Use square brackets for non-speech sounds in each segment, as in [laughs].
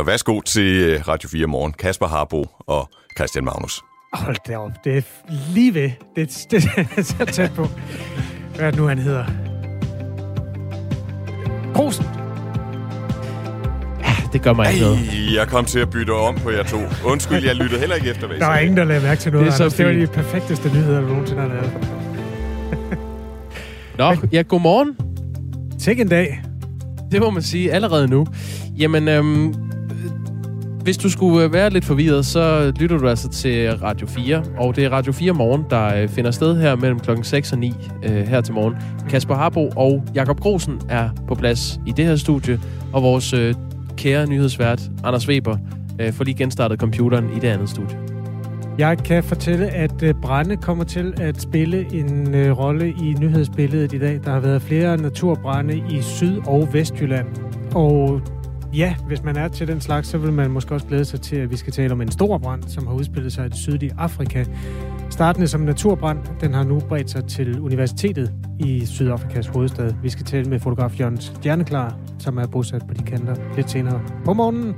Så værsgo til øh, Radio 4 Morgen. Kasper Harbo og Christian Magnus. Hold da op, det er lige ved. Det, det, det er tæt på. Hvad er det nu, han hedder? Grosen. Ja, det gør mig ikke noget. Ej, jeg kom til at bytte om på jer to. Undskyld, jeg lyttede heller ikke efter, hvad I Der er sagde. ingen, der lader mærke til noget. Det er så Anders. det var de perfekteste nyheder, du nogensinde har lavet. Nå, ja, godmorgen. Tænk en dag. Det må man sige allerede nu. Jamen, øhm, øh, hvis du skulle øh, være lidt forvirret, så lytter du altså til Radio 4. Og det er Radio 4 Morgen, der øh, finder sted her mellem klokken 6 og 9 øh, her til morgen. Kasper Harbo og Jakob Grosen er på plads i det her studie. Og vores øh, kære nyhedsvært, Anders Weber, øh, får lige genstartet computeren i det andet studie. Jeg kan fortælle, at øh, brænde kommer til at spille en øh, rolle i nyhedsbilledet i dag. Der har været flere naturbrænde i Syd- og Vestjylland. Og ja, hvis man er til den slags, så vil man måske også glæde sig til, at vi skal tale om en stor brand, som har udspillet sig i det sydlige Afrika. Startende som naturbrand, den har nu bredt sig til universitetet i Sydafrikas hovedstad. Vi skal tale med fotograf Jørgen Stjerneklar, som er bosat på de kanter lidt senere på morgenen.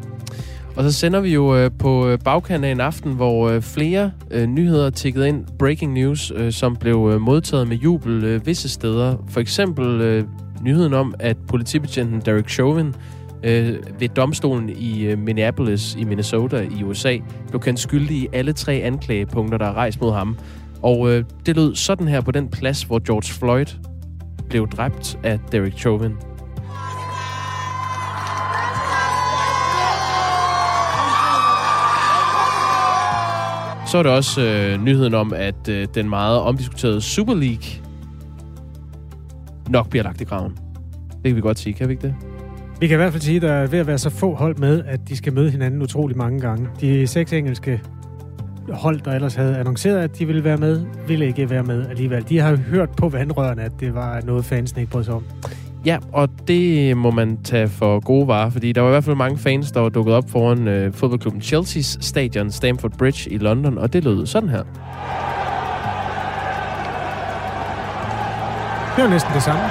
Og så sender vi jo øh, på øh, bagkanten af en aften, hvor øh, flere øh, nyheder tikkede ind, breaking news, øh, som blev øh, modtaget med jubel øh, visse steder. For eksempel øh, nyheden om, at politibetjenten Derek Chauvin øh, ved domstolen i øh, Minneapolis i Minnesota i USA blev kendt skyldig i alle tre anklagepunkter, der er rejst mod ham. Og øh, det lød sådan her på den plads, hvor George Floyd blev dræbt af Derek Chauvin. Så er der også øh, nyheden om, at øh, den meget omdiskuterede Super League nok bliver lagt i graven. Det kan vi godt sige, kan vi ikke det? Vi kan i hvert fald sige, at der er ved at være så få hold med, at de skal møde hinanden utrolig mange gange. De seks engelske hold, der ellers havde annonceret, at de ville være med, ville ikke være med alligevel. De har hørt på vandrørene, at det var noget, fansen ikke brød sig om. Ja, og det må man tage for gode varer, fordi der var i hvert fald mange fans, der var dukket op foran øh, fodboldklubben Chelsea's stadion Stamford Bridge i London, og det lød sådan her. Det var næsten det samme.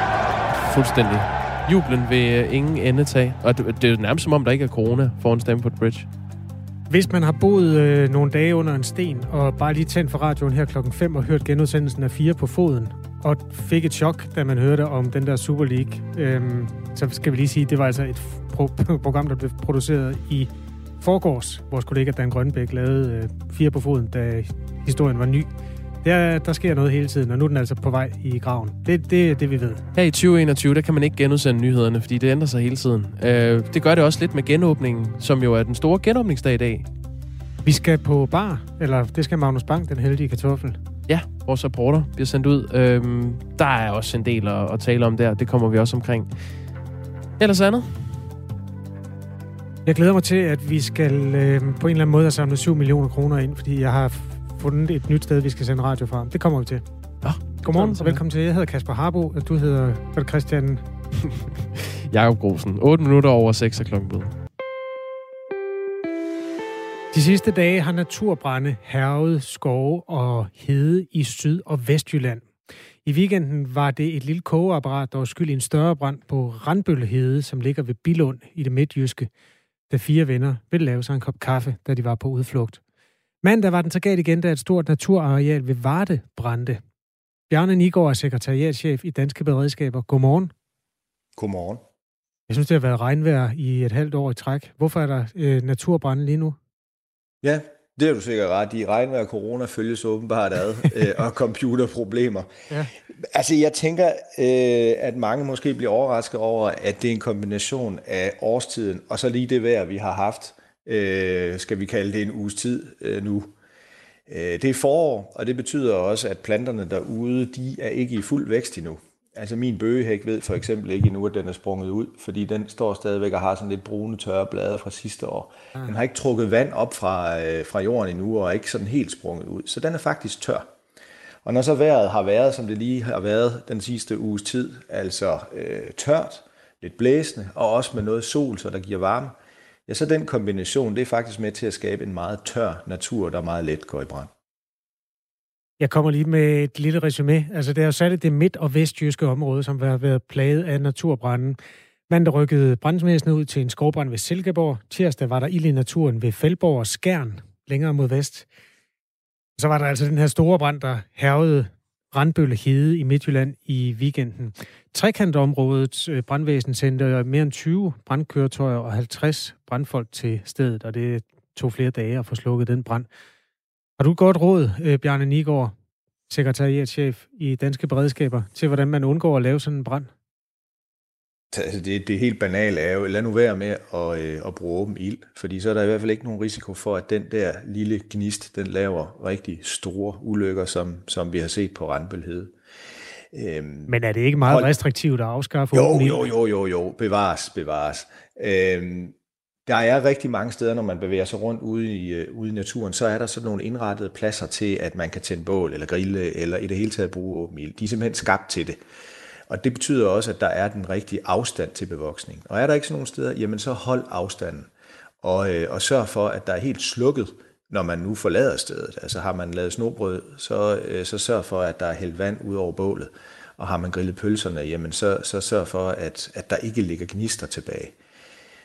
Fuldstændig. Jublen vil øh, ingen ende tage, og det, det er jo nærmest som om, der ikke er corona foran Stamford Bridge. Hvis man har boet øh, nogle dage under en sten, og bare lige tændt for radioen her klokken 5 og hørt genudsendelsen af 4 på foden, og fik et chok, da man hørte om den der Super League, øhm, så skal vi lige sige, det var altså et pro- [laughs] program, der blev produceret i forgårs. Vores kollega Dan Grønbæk lavede øh, 4 på foden, da historien var ny. Der, der sker noget hele tiden, og nu er den altså på vej i graven. Det, det er det, vi ved. Her i 2021, der kan man ikke genudsende nyhederne, fordi det ændrer sig hele tiden. Øh, det gør det også lidt med genåbningen, som jo er den store genåbningsdag i dag. Vi skal på bar, eller det skal Magnus Bang, den heldige kartoffel. Ja, vores rapporter bliver sendt ud. Øhm, der er også en del at, at tale om der. Det kommer vi også omkring. Ellers andet? Jeg glæder mig til, at vi skal øh, på en eller anden måde have samlet 7 millioner kroner ind, fordi jeg har fundet et nyt sted, vi skal sende radio fra. Det kommer vi til. Nå, Godmorgen og velkommen til. Jeg hedder Kasper Harbo, og du hedder hvad er det, Christian. [laughs] Jakob Grosen. 8 minutter over 6 er klokken blevet. De sidste dage har naturbrænde hervet skove og hede i Syd- og Vestjylland. I weekenden var det et lille kogeapparat, der var skyld i en større brand på Randbøllehede, som ligger ved Bilund i det midtjyske, da fire venner ville lave sig en kop kaffe, da de var på udflugt. Mandag var den så galt igen, da et stort naturareal ved Varde brændte. Bjarne Nigård er sekretariatchef i Danske Beredskaber. Godmorgen. Godmorgen. Jeg synes, det har været regnvejr i et halvt år i træk. Hvorfor er der øh, naturbrænde lige nu? Ja, det har du sikkert ret i. Regnvejr og corona følges åbenbart ad, [laughs] øh, og computerproblemer. Ja. Altså, jeg tænker, øh, at mange måske bliver overrasket over, at det er en kombination af årstiden, og så lige det vejr, vi har haft, øh, skal vi kalde det en uges tid øh, nu. Øh, det er forår, og det betyder også, at planterne derude, de er ikke i fuld vækst endnu. Altså min bøgehæk ved for eksempel ikke endnu, at den er sprunget ud, fordi den står stadigvæk og har sådan lidt brune, tørre blade fra sidste år. Den har ikke trukket vand op fra, øh, fra jorden endnu, og er ikke sådan helt sprunget ud. Så den er faktisk tør. Og når så vejret har været, som det lige har været den sidste uges tid, altså øh, tørt, lidt blæsende, og også med noget sol, så der giver varme, ja, så den kombination, det er faktisk med til at skabe en meget tør natur, der meget let går i brand. Jeg kommer lige med et lille resume. Altså, det er jo særligt det midt- og vestjyske område, som har været plaget af naturbranden. Mandag rykkede brandvæsenet ud til en skovbrand ved Silkeborg. Tirsdag var der ild i naturen ved Fældborg og Skærn, længere mod vest. Så var der altså den her store brand, der hervede Brandbølle Hede i Midtjylland i weekenden. Trekantområdets øh, brandvæsen sendte mere end 20 brandkøretøjer og 50 brandfolk til stedet, og det tog flere dage at få slukket den brand. Har du et godt råd, øh, Bjarne Nigård, sekretariatchef i Danske Beredskaber, til hvordan man undgår at lave sådan en brand? Altså det, det helt banale er jo, lad nu være med at, øh, at bruge åben ild, fordi så er der i hvert fald ikke nogen risiko for, at den der lille gnist, den laver rigtig store ulykker, som, som vi har set på Randbølhed. Øhm, Men er det ikke meget hold... restriktivt at afskaffe jo, åben ild? Jo, jo, jo, jo, bevares, bevares. Øhm, der er rigtig mange steder, når man bevæger sig rundt ude i, øh, ude i naturen, så er der sådan nogle indrettede pladser til, at man kan tænde bål eller grille, eller i det hele taget bruge åben ild. De er simpelthen skabt til det. Og det betyder også, at der er den rigtige afstand til bevoksning. Og er der ikke sådan nogle steder, jamen så hold afstanden. Og, øh, og sørg for, at der er helt slukket, når man nu forlader stedet. Altså har man lavet snobrød, så, øh, så sørg for, at der er hældt vand ud over bålet. Og har man grillet pølserne, jamen så, så sørg for, at, at der ikke ligger gnister tilbage.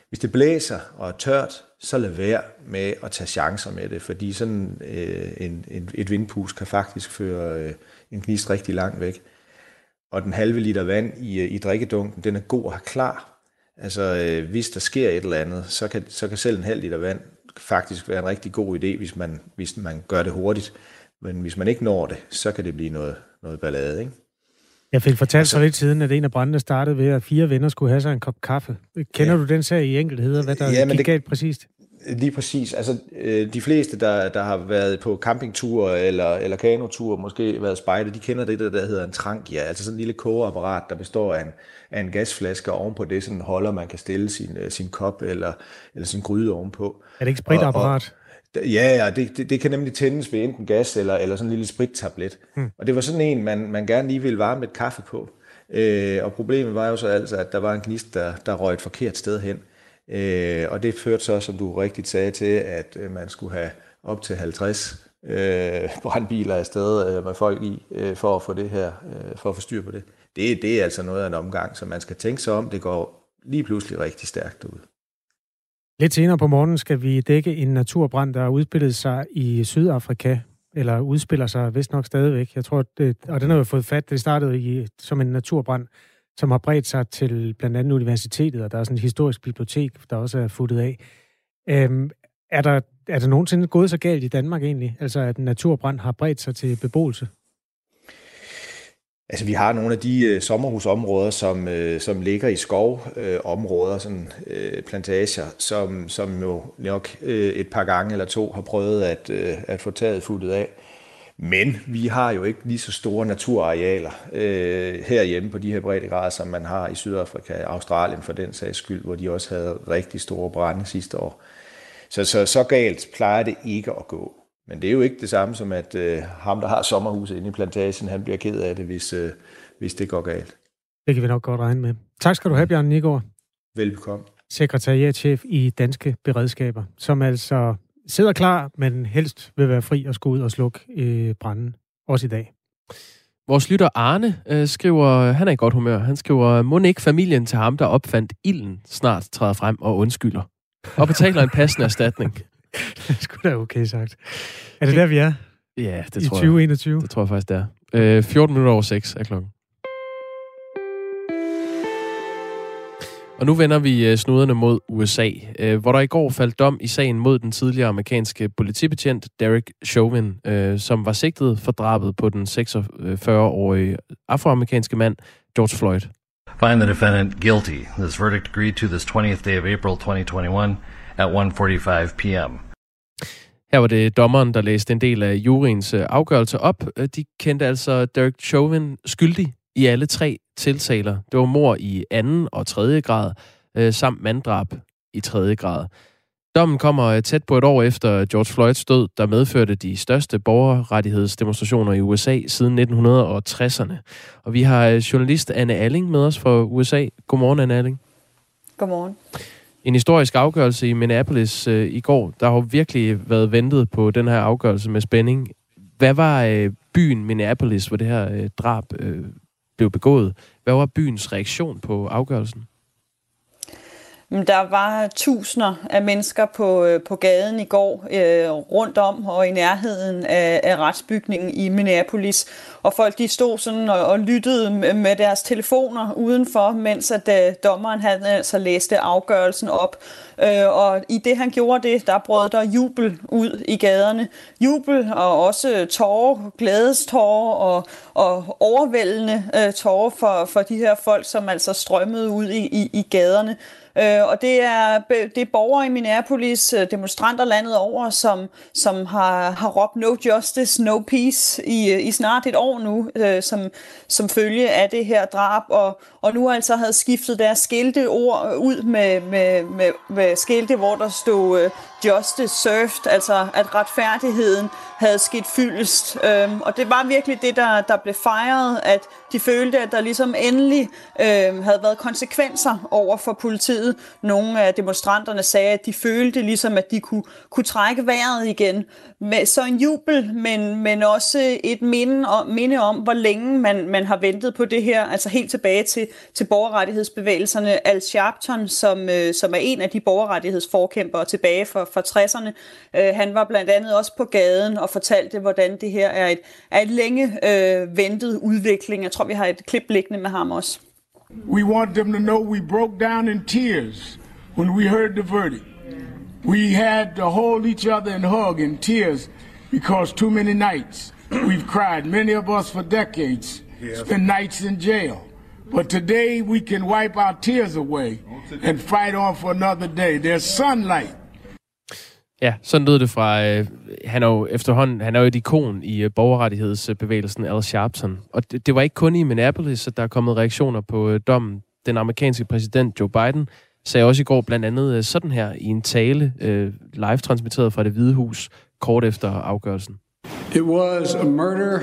Hvis det blæser og er tørt, så lad være med at tage chancer med det, fordi sådan øh, en, en, et vindpus kan faktisk føre øh, en gnist rigtig langt væk og den halve liter vand i, i drikkedunken, den er god at have klar. Altså, øh, hvis der sker et eller andet, så kan, så kan selv en halv liter vand faktisk være en rigtig god idé, hvis man, hvis man gør det hurtigt. Men hvis man ikke når det, så kan det blive noget, noget ballade, ikke? Jeg fik fortalt altså, så lidt siden, at en af brændene startede ved, at fire venner skulle have sig en kop kaffe. Kender ja. du den sag i enkeltheder, hvad der ja, gik det, galt præcist? Lige præcis. Altså, øh, de fleste, der, der har været på campingtur eller, eller kanotur, måske været spejder, de kender det, der hedder en trankia, altså sådan en lille kogeapparat, der består af en, af en gasflaske, og ovenpå det sådan en holder, man kan stille sin, øh, sin kop eller, eller sin gryde ovenpå. Er det ikke spritapparat? Og, og, ja, ja det, det, det kan nemlig tændes ved enten gas eller, eller sådan en lille sprittablet. Hmm. Og det var sådan en, man, man gerne lige ville varme et kaffe på. Øh, og problemet var jo så altså, at der var en gnist, der, der røg et forkert sted hen. Øh, og det førte så, som du rigtigt sagde, til, at øh, man skulle have op til 50 øh, [laughs] brandbiler afsted øh, med folk i, øh, for at få det her, øh, for at få styr på det. det. Det er altså noget af en omgang, så man skal tænke sig om. Det går lige pludselig rigtig stærkt ud. Lidt senere på morgen skal vi dække en naturbrand, der udspillede sig i Sydafrika, eller udspiller sig vist nok stadigvæk. Jeg tror, det, og den har jo fået fat, det startede i, som en naturbrand som har bredt sig til blandt andet universitetet, og der er sådan et historisk bibliotek, der også er futtet af. Øhm, er, der, er der nogensinde gået så galt i Danmark egentlig, altså at en naturbrand har bredt sig til beboelse? Altså, vi har nogle af de øh, sommerhusområder, som, øh, som ligger i skovområder, øh, sådan øh, plantager, som, som jo nok øh, et par gange eller to har prøvet at, øh, at få taget futtet af. Men vi har jo ikke lige så store naturarealer øh, herhjemme på de her breddegrader, som man har i Sydafrika og Australien for den sags skyld, hvor de også havde rigtig store brænde sidste år. Så, så, så galt plejer det ikke at gå. Men det er jo ikke det samme som, at øh, ham, der har sommerhuset inde i plantagen, han bliver ked af det, hvis, øh, hvis det går galt. Det kan vi nok godt regne med. Tak skal du have, Bjørn Nigård. Velbekomme. Sekretariatchef i Danske Beredskaber, som altså sidder klar, men helst vil være fri og skal ud og slukke øh, branden. Også i dag. Vores lytter Arne øh, skriver, han er i godt humør, han skriver, må ikke familien til ham, der opfandt ilden, snart træder frem og undskylder. Og betaler en passende erstatning. [laughs] det skulle da okay sagt. Er det der, vi er? Ja, det I tror 2021? jeg. Det tror jeg faktisk, det er. Øh, 14 minutter over 6 er klokken. Og nu vender vi øh, snuderne mod USA, øh, hvor der i går faldt dom i sagen mod den tidligere amerikanske politibetjent Derek Chauvin, øh, som var sigtet for drabet på den 46-årige afroamerikanske mand George Floyd. Find the defendant guilty. This verdict agreed to this 20th day of April 2021 at 1:45 p.m. Her var det dommeren, der læste en del af juryens afgørelse op. De kendte altså Derek Chauvin skyldig i alle tre tiltaler. Det var mor i anden og tredje grad, øh, samt manddrab i tredje grad. Dommen kommer øh, tæt på et år efter George Floyds død, der medførte de største borgerrettighedsdemonstrationer i USA siden 1960'erne. Og vi har øh, journalist Anne Alling med os fra USA. Godmorgen, Anne Alling. Godmorgen. En historisk afgørelse i Minneapolis øh, i går. Der har virkelig været ventet på den her afgørelse med spænding. Hvad var øh, byen Minneapolis, hvor det her øh, drab øh, blev begået. Hvad var byens reaktion på afgørelsen? Der var tusinder af mennesker på, øh, på gaden i går øh, rundt om og i nærheden af, af retsbygningen i Minneapolis. Og folk de stod sådan og, og lyttede med deres telefoner udenfor, mens at øh, dommeren han altså læste afgørelsen op. Øh, og i det han gjorde det, der brød der jubel ud i gaderne. Jubel og også tårer, glædestårer og, og overvældende øh, tårer for, for de her folk, som altså strømmede ud i, i, i gaderne. Øh, og det er, det er borgere i Minneapolis, øh, demonstranter landet over, som, som har, har råbt no justice, no peace i, øh, i snart et år nu, øh, som, som følge af det her drab, og, og nu altså havde skiftet deres skilte ord øh, ud med, med, med, med skilte, hvor der stod øh, justice served, altså at retfærdigheden havde sket fyldest. Øhm, og det var virkelig det, der, der blev fejret, at de følte, at der ligesom endelig øhm, havde været konsekvenser over for politiet. Nogle af demonstranterne sagde, at de følte ligesom, at de kunne, kunne trække vejret igen. Med, så en jubel, men, men også et minde om, minde om, hvor længe man, man har ventet på det her, altså helt tilbage til, til borgerrettighedsbevægelserne. Al Sharpton, som, øh, som er en af de borgerrettighedsforkæmpere tilbage for fra, fra 60'erne, øh, han var blandt andet også på gaden og fortalte, hvordan det her er et, er et længe øh, ventet udvikling. Jeg tror, vi har et klip liggende med ham også. We want them to know we broke down in tears when we heard the verdict. We had to hold each other and hug in tears because too many nights we've cried. Many of us for decades spent nights in jail. But today we can wipe our tears away and fight on for another day. There's sunlight. Ja, sådan lød det fra, øh, han er jo efterhånden, han er jo et ikon i øh, borgerrettighedsbevægelsen Al Sharpton. Og det, det var ikke kun i Minneapolis, at der er kommet reaktioner på øh, dommen. Den amerikanske præsident Joe Biden sagde også i går blandt andet øh, sådan her i en tale, øh, live transmitteret fra det hvide hus, kort efter afgørelsen. It was a murder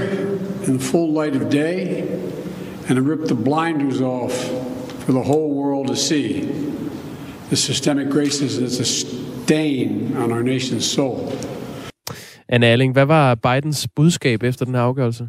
in the full light of day, and it ripped the blinders off for the whole world to see. The systemic racism is a stain on our nation's soul. Anna Alling, hvad var Bidens budskab efter den her afgørelse?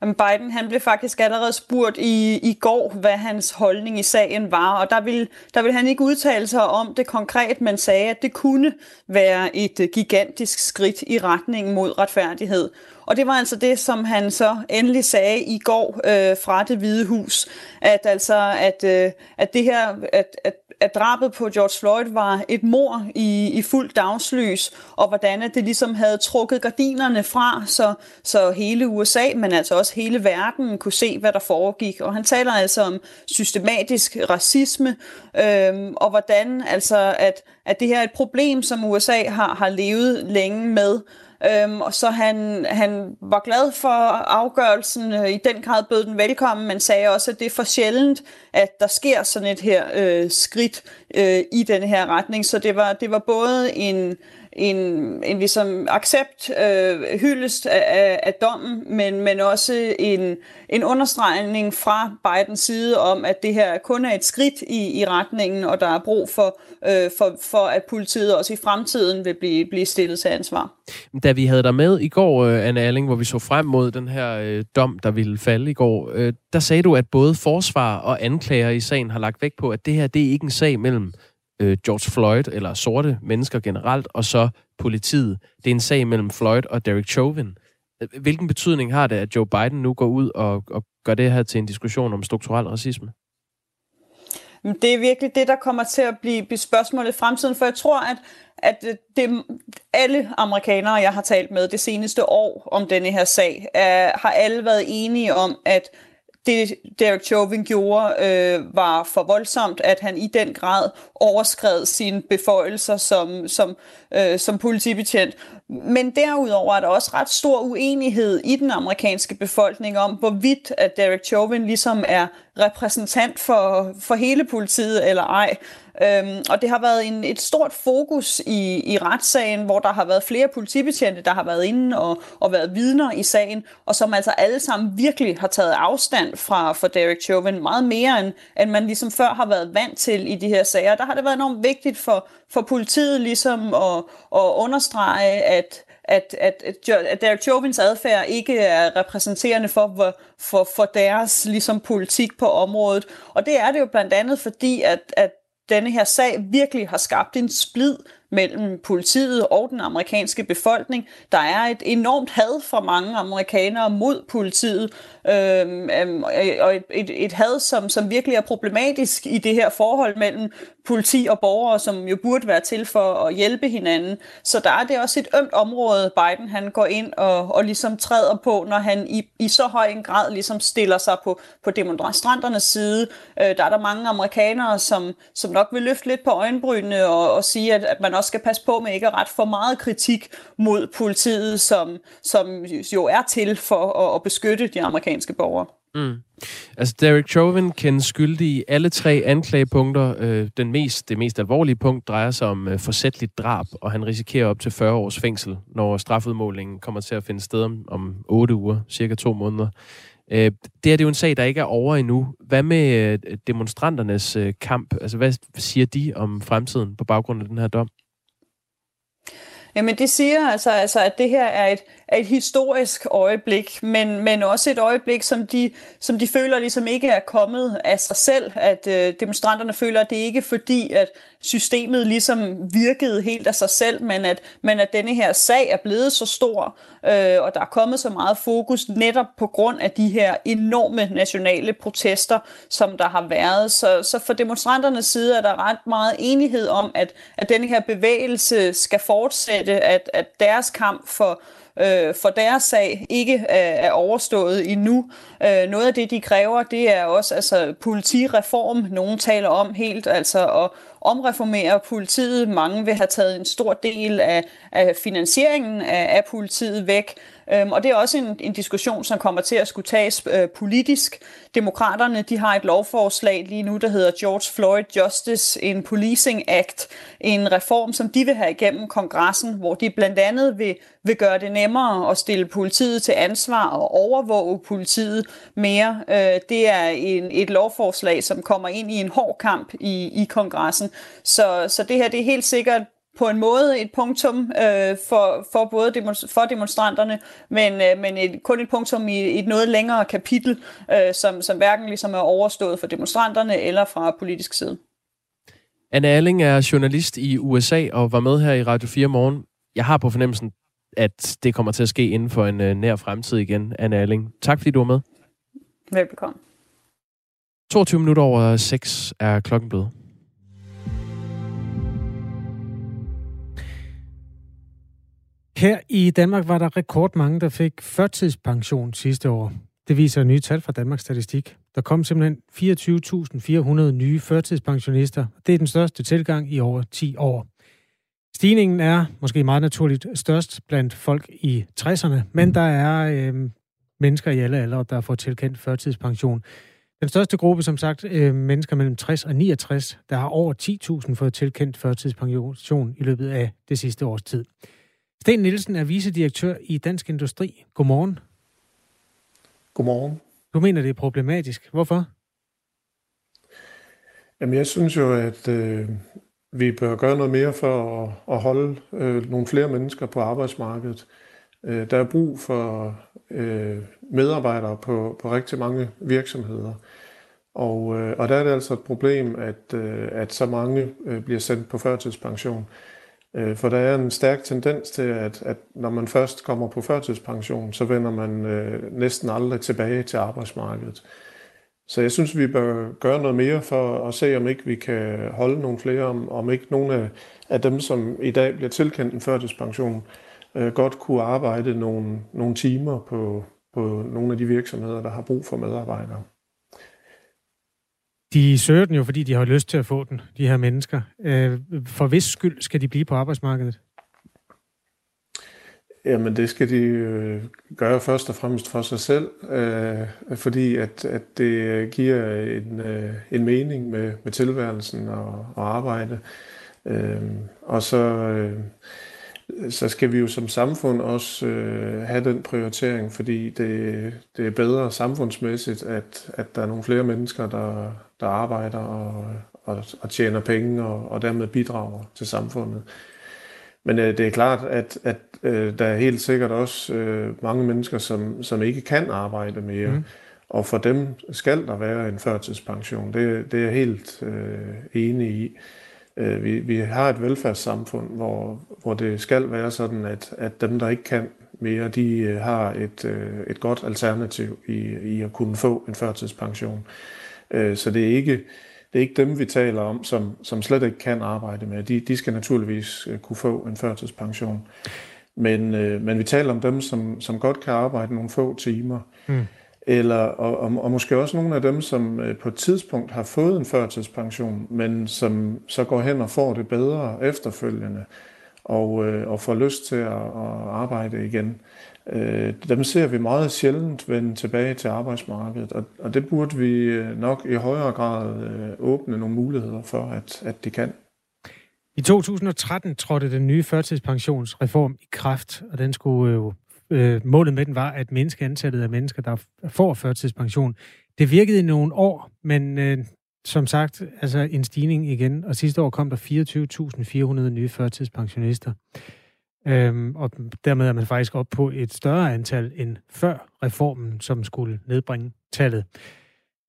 Biden han blev faktisk allerede spurgt i, i går, hvad hans holdning i sagen var, og der ville, der ville han ikke udtale sig om det konkret, men sagde, at det kunne være et gigantisk skridt i retningen mod retfærdighed. Og det var altså det, som han så endelig sagde i går øh, fra det hvide hus, at altså at, øh, at det her at, at at drabet på George Floyd var et mor i, i fuld dagslys, og hvordan at det ligesom havde trukket gardinerne fra, så, så hele USA, men altså også hele verden kunne se, hvad der foregik. Og han taler altså om systematisk racisme, øhm, og hvordan altså, at, at det her er et problem, som USA har, har levet længe med, Øhm, og så han, han var glad for afgørelsen, øh, i den grad bød den velkommen, men sagde også, at det er for sjældent, at der sker sådan et her øh, skridt øh, i den her retning. Så det var, det var både en, en, en ligesom accept, øh, hyldest af, af dommen, men, men også en, en understregning fra Bidens side om, at det her kun er et skridt i, i retningen, og der er brug for, øh, for, for at politiet også i fremtiden vil blive, blive stillet til ansvar. Da vi havde dig med i går, øh, Anne Erling, hvor vi så frem mod den her øh, dom, der ville falde i går, øh, der sagde du, at både forsvar og anklager i sagen har lagt vægt på, at det her det er ikke en sag mellem øh, Øh, George Floyd, eller sorte mennesker generelt, og så politiet. Det er en sag mellem Floyd og Derek Chauvin. Øh, hvilken betydning har det, at Joe Biden nu går ud og, og gør det her til en diskussion om strukturel racisme? Det er virkelig det, der kommer til at blive, blive spørgsmålet i fremtiden, for jeg tror, at, at øh, det, alle amerikanere, jeg har talt med det seneste år om denne her sag, er, har alle været enige om, at det Derek Chauvin gjorde øh, var for voldsomt, at han i den grad overskred sine beføjelser som, som, øh, som politibetjent. Men derudover er der også ret stor uenighed i den amerikanske befolkning om, hvorvidt at Derek Chauvin ligesom er repræsentant for, for hele politiet eller ej. Øhm, og det har været en, et stort fokus i, i retssagen, hvor der har været flere politibetjente, der har været inde og, og været vidner i sagen, og som altså alle sammen virkelig har taget afstand fra, fra Derek Chauvin meget mere, end, end man ligesom før har været vant til i de her sager. Der har det været enormt vigtigt for, for politiet ligesom at, at understrege, at at, at, at Derek Chauvins adfærd ikke er repræsenterende for, for, for deres ligesom, politik på området. Og det er det jo blandt andet fordi, at, at denne her sag virkelig har skabt en splid mellem politiet og den amerikanske befolkning. Der er et enormt had fra mange amerikanere mod politiet, øhm, øhm, og et, et, et had, som, som virkelig er problematisk i det her forhold mellem politi og borgere, som jo burde være til for at hjælpe hinanden. Så der er det også et ømt område, Biden han går ind og, og ligesom træder på, når han i, i så høj en grad ligesom stiller sig på, på demonstranternes side. Øh, der er der mange amerikanere, som, som nok vil løfte lidt på øjenbrynene og, og sige, at, at man også skal passe på med ikke at ret for meget kritik mod politiet, som, som jo er til for at, at beskytte de amerikanske borgere. Mm. Altså, Derek Chauvin kendes skyldig i alle tre anklagepunkter. Øh, den mest, det mest alvorlige punkt drejer sig om øh, forsætligt drab, og han risikerer op til 40 års fængsel, når strafudmålingen kommer til at finde sted om, om 8 uger, cirka to måneder. Øh, det her det jo en sag, der ikke er over endnu. Hvad med øh, demonstranternes øh, kamp? Altså, hvad siger de om fremtiden på baggrund af den her dom? Jamen de siger altså, altså at det her er et, er et historisk øjeblik, men, men også et øjeblik, som de, som de føler ligesom ikke er kommet af sig selv. At øh, demonstranterne føler, at det ikke er fordi, at systemet ligesom virkede helt af sig selv, men at, men at denne her sag er blevet så stor, øh, og der er kommet så meget fokus netop på grund af de her enorme nationale protester, som der har været. Så, så for demonstranternes side er der ret meget enighed om, at, at denne her bevægelse skal fortsætte, at, at deres kamp for øh, for deres sag ikke er, er overstået endnu. Øh, noget af det, de kræver, det er også altså, politireform. Nogen taler om helt, altså at omreformere politiet. Mange vil have taget en stor del af, af finansieringen af, af politiet væk. Øhm, og det er også en, en diskussion, som kommer til at skulle tages øh, politisk. Demokraterne de har et lovforslag lige nu, der hedder George Floyd Justice in Policing Act. En reform, som de vil have igennem kongressen, hvor de blandt andet vil, vil gøre det nemmere at stille politiet til ansvar og overvåge politiet mere. Øh, det er en, et lovforslag, som kommer ind i en hård kamp i, i kongressen. Så, så det her det er helt sikkert på en måde et punktum øh, for, for både demonst- for demonstranterne, men, øh, men et, kun et punktum i et noget længere kapitel, øh, som, som hverken ligesom er overstået for demonstranterne eller fra politisk side. Anne Alling er journalist i USA og var med her i Radio 4 morgen. Jeg har på fornemmelsen, at det kommer til at ske inden for en øh, nær fremtid igen, Anne Alling. Tak fordi du var med. Velbekomme. 22 minutter over 6 er klokken blevet. Her i Danmark var der rekordmange, der fik førtidspension sidste år. Det viser nye tal fra Danmarks Statistik. Der kom simpelthen 24.400 nye førtidspensionister. Det er den største tilgang i over 10 år. Stigningen er måske meget naturligt størst blandt folk i 60'erne, men der er øh, mennesker i alle aldre, der får tilkendt førtidspension. Den største gruppe, som sagt, øh, mennesker mellem 60 og 69, der har over 10.000 fået tilkendt førtidspension i løbet af det sidste års tid. Sten Nielsen er vicedirektør i Dansk Industri. Godmorgen. Godmorgen. Du mener, det er problematisk. Hvorfor? Jamen, jeg synes jo, at øh, vi bør gøre noget mere for at, at holde øh, nogle flere mennesker på arbejdsmarkedet. Øh, der er brug for øh, medarbejdere på, på rigtig mange virksomheder. Og, øh, og der er det altså et problem, at, øh, at så mange øh, bliver sendt på førtidspension. Øh, Øh, for der er en stærk tendens til, at, at når man først kommer på førtidspension, så vender man øh, næsten aldrig tilbage til arbejdsmarkedet. Så jeg synes, vi bør gøre noget mere for at se, om ikke vi kan holde nogle flere, om, om ikke nogle af, af dem, som i dag bliver tilkendt en førtidspension, øh, godt kunne arbejde nogle, nogle timer på, på nogle af de virksomheder, der har brug for medarbejdere. De søger den jo, fordi de har lyst til at få den, de her mennesker. Øh, for hvis skyld skal de blive på arbejdsmarkedet? Jamen det skal de øh, gøre først og fremmest for sig selv, øh, fordi at, at det giver en, øh, en mening med, med tilværelsen og, og arbejde. Øh, og så, øh, så skal vi jo som samfund også øh, have den prioritering, fordi det, det er bedre samfundsmæssigt, at, at der er nogle flere mennesker, der, der arbejder og, og, og tjener penge og, og dermed bidrager til samfundet. Men øh, det er klart, at, at øh, der er helt sikkert også øh, mange mennesker, som, som ikke kan arbejde mere. Mm. Og for dem skal der være en førtidspension. Det, det er jeg helt øh, enig i. Øh, vi, vi har et velfærdssamfund, hvor, hvor det skal være sådan, at, at dem, der ikke kan mere, de øh, har et, øh, et godt alternativ i, i at kunne få en førtidspension. Øh, så det er ikke det er ikke dem, vi taler om, som, som slet ikke kan arbejde med. De, de skal naturligvis øh, kunne få en førtidspension. Men, øh, men vi taler om dem, som, som godt kan arbejde nogle få timer. Mm. Eller, og, og, og måske også nogle af dem, som øh, på et tidspunkt har fået en førtidspension, men som så går hen og får det bedre efterfølgende, og, øh, og får lyst til at, at arbejde igen. Øh, dem ser vi meget sjældent vende tilbage til arbejdsmarkedet, og, og det burde vi øh, nok i højere grad øh, åbne nogle muligheder for, at, at de kan. I 2013 trådte den nye førtidspensionsreform i kraft, og den skulle jo øh, målet med den var at mindske antallet af mennesker, der får førtidspension. Det virkede i nogle år, men øh, som sagt, altså en stigning igen, og sidste år kom der 24.400 nye førtidspensionister. Øhm, og dermed er man faktisk op på et større antal end før reformen, som skulle nedbringe tallet.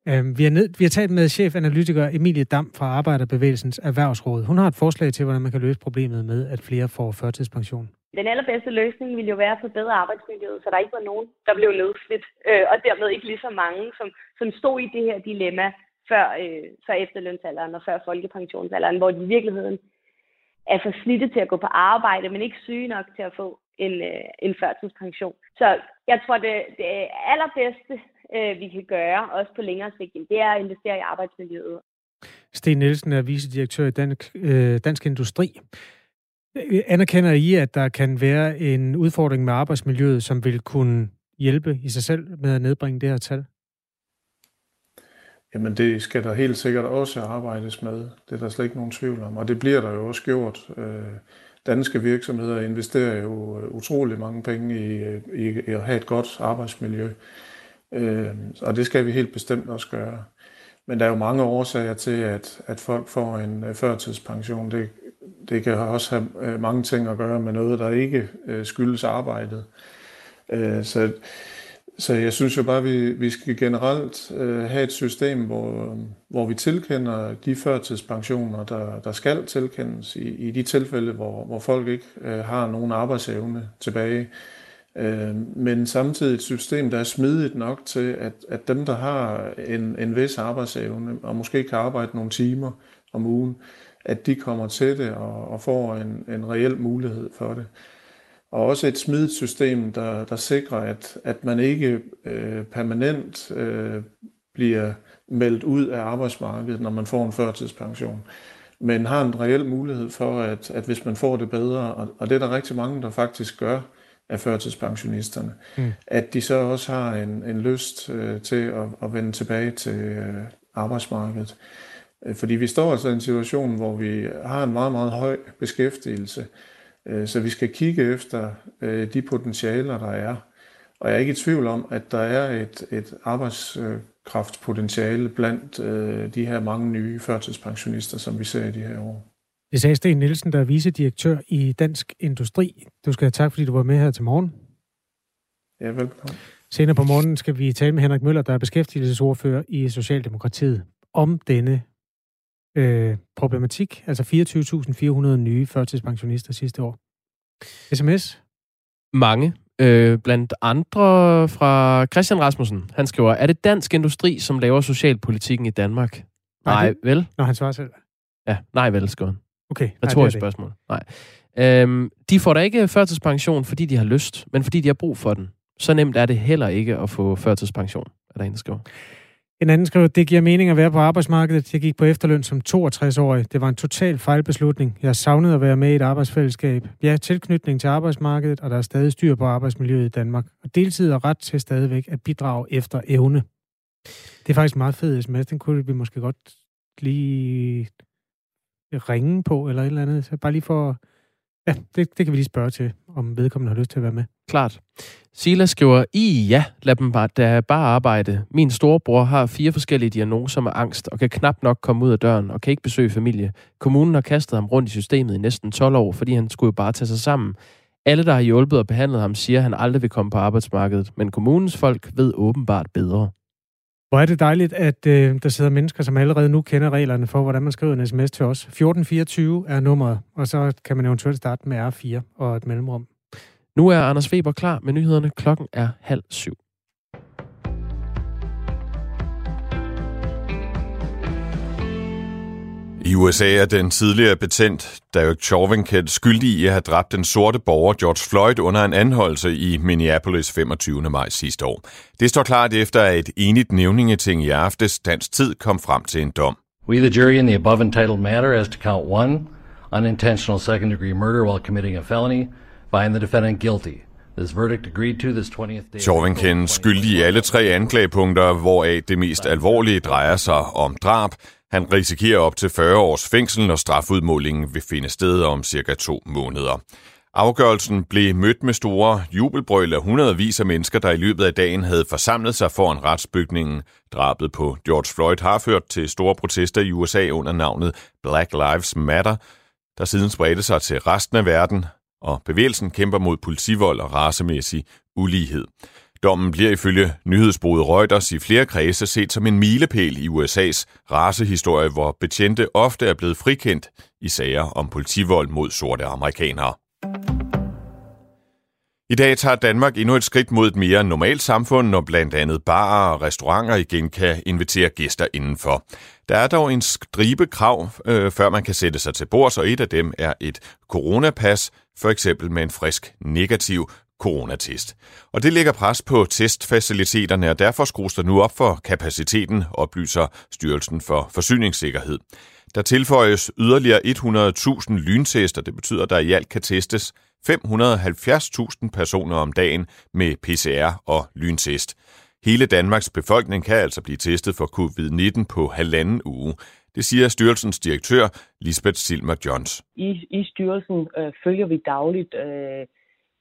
Øhm, vi, har ned, vi har talt med chefanalytiker Emilie Dam fra Arbejderbevægelsens Erhvervsråd. Hun har et forslag til, hvordan man kan løse problemet med, at flere får førtidspension. Den allerbedste løsning ville jo være at forbedre arbejdsmiljøet, så der ikke var nogen, der blev nedslidt, øh, og dermed ikke lige så mange, som, som stod i det her dilemma før, øh, før efterlønsalderen og før folkepensionsalderen, hvor de i virkeligheden er for slidte til at gå på arbejde, men ikke syge nok til at få en, øh, en førtidspension. Så jeg tror, det, det allerbedste, øh, vi kan gøre, også på længere sigt, det er at investere i arbejdsmiljøet. Sten Nielsen er vicedirektør i Dansk, øh, Dansk Industri. Anerkender I, at der kan være en udfordring med arbejdsmiljøet, som vil kunne hjælpe i sig selv med at nedbringe det her tal? Jamen det skal der helt sikkert også arbejdes med. Det er der slet ikke nogen tvivl om. Og det bliver der jo også gjort. Øh, danske virksomheder investerer jo øh, utrolig mange penge i, øh, i, i at have et godt arbejdsmiljø. Øh, Og det skal vi helt bestemt også gøre. Men der er jo mange årsager til, at, at folk får en øh, førtidspension. Det, det kan også have øh, mange ting at gøre med noget, der ikke øh, skyldes arbejdet. Så så jeg synes jo bare, at vi, vi skal generelt øh, have et system, hvor, hvor vi tilkender de førtidspensioner, der, der skal tilkendes i, i de tilfælde, hvor, hvor folk ikke øh, har nogen arbejdsevne tilbage. Øh, men samtidig et system, der er smidigt nok til, at, at dem, der har en, en vis arbejdsevne, og måske kan arbejde nogle timer om ugen, at de kommer til det og, og får en, en reel mulighed for det. Og også et smidigt system, der, der sikrer, at, at man ikke øh, permanent øh, bliver meldt ud af arbejdsmarkedet, når man får en førtidspension, men har en reel mulighed for, at, at hvis man får det bedre, og, og det er der rigtig mange, der faktisk gør af førtidspensionisterne, mm. at de så også har en, en lyst øh, til at, at vende tilbage til øh, arbejdsmarkedet. Øh, fordi vi står altså i en situation, hvor vi har en meget, meget høj beskæftigelse, Øh, så vi skal kigge efter øh, de potentialer, der er. Og jeg er ikke i tvivl om, at der er et, et arbejdskraftspotentiale blandt øh, de her mange nye førtidspensionister, som vi ser i de her år. Det sagde Sten Nielsen, der er vicedirektør i Dansk Industri. Du skal have tak, fordi du var med her til morgen. Ja, velkommen. Senere på morgenen skal vi tale med Henrik Møller, der er beskæftigelsesordfører i Socialdemokratiet, om denne øh, problematik, altså 24.400 nye førtidspensionister sidste år. SMS? Mange. Øh, blandt andre fra Christian Rasmussen. Han skriver, er det dansk industri, som laver socialpolitikken i Danmark? Nej, nej det, vel? Når han svarer selv. Ja, nej vel, skriver han. Okay. Retorisk spørgsmål. Nej. Øhm, de får da ikke førtidspension, fordi de har lyst, men fordi de har brug for den. Så nemt er det heller ikke at få førtidspension, er der en, der skriver. En anden skriver, det giver mening at være på arbejdsmarkedet. Jeg gik på efterløn som 62-årig. Det var en total fejlbeslutning. Jeg savnede at være med i et arbejdsfællesskab. Jeg har tilknytning til arbejdsmarkedet, og der er stadig styr på arbejdsmiljøet i Danmark. Og deltid er ret til stadigvæk at bidrage efter evne. Det er faktisk meget fedt sms. Den kunne vi måske godt lige ringe på, eller et eller andet. Så bare lige for Ja, det, det kan vi lige spørge til, om vedkommende har lyst til at være med. Klart. Sila skriver, i ja, lad dem bare, da bare arbejde. Min storebror har fire forskellige diagnoser med angst, og kan knap nok komme ud af døren, og kan ikke besøge familie. Kommunen har kastet ham rundt i systemet i næsten 12 år, fordi han skulle jo bare tage sig sammen. Alle, der har hjulpet og behandlet ham, siger, at han aldrig vil komme på arbejdsmarkedet, men kommunens folk ved åbenbart bedre. Hvor er det dejligt, at øh, der sidder mennesker, som allerede nu kender reglerne for, hvordan man skriver en sms til os. 1424 er nummeret, og så kan man eventuelt starte med R4 og et mellemrum. Nu er Anders Weber klar med nyhederne. Klokken er halv syv. I USA er den tidligere betændt Derek Chauvin kendt skyldig i at have dræbt den sorte borger George Floyd under en anholdelse i Minneapolis 25. maj sidste år. Det står klart efter, at et enigt nævningeting i aftes dansk tid kom frem til en dom. We, the jury in the above entitled matter as to count one, unintentional second degree murder while committing a felony, find the defendant guilty. This verdict agreed to this 20th day. Chauvin kendes skyldig i alle tre anklagepunkter, hvoraf det mest alvorlige drejer sig om drab, han risikerer op til 40 års fængsel, når strafudmålingen vil finde sted om cirka to måneder. Afgørelsen blev mødt med store jubelbrøl af hundredvis af mennesker, der i løbet af dagen havde forsamlet sig foran retsbygningen. Drabet på George Floyd har ført til store protester i USA under navnet Black Lives Matter, der siden spredte sig til resten af verden, og bevægelsen kæmper mod politivold og racemæssig ulighed. Dommen bliver ifølge nyhedsbruget Reuters i flere kredse set som en milepæl i USA's racehistorie, hvor betjente ofte er blevet frikendt i sager om politivold mod sorte amerikanere. I dag tager Danmark endnu et skridt mod et mere normalt samfund, når blandt andet barer og restauranter igen kan invitere gæster indenfor. Der er dog en stribe krav, øh, før man kan sætte sig til bords, og et af dem er et coronapas, for eksempel med en frisk negativ coronatest. Og det lægger pres på testfaciliteterne, og derfor skrues der nu op for kapaciteten, oplyser Styrelsen for Forsyningssikkerhed. Der tilføjes yderligere 100.000 lyntester. Det betyder, at der i alt kan testes 570.000 personer om dagen med PCR og lyntest. Hele Danmarks befolkning kan altså blive testet for covid-19 på halvanden uge. Det siger styrelsens direktør, Lisbeth Silmer Johns. I, i styrelsen øh, følger vi dagligt øh,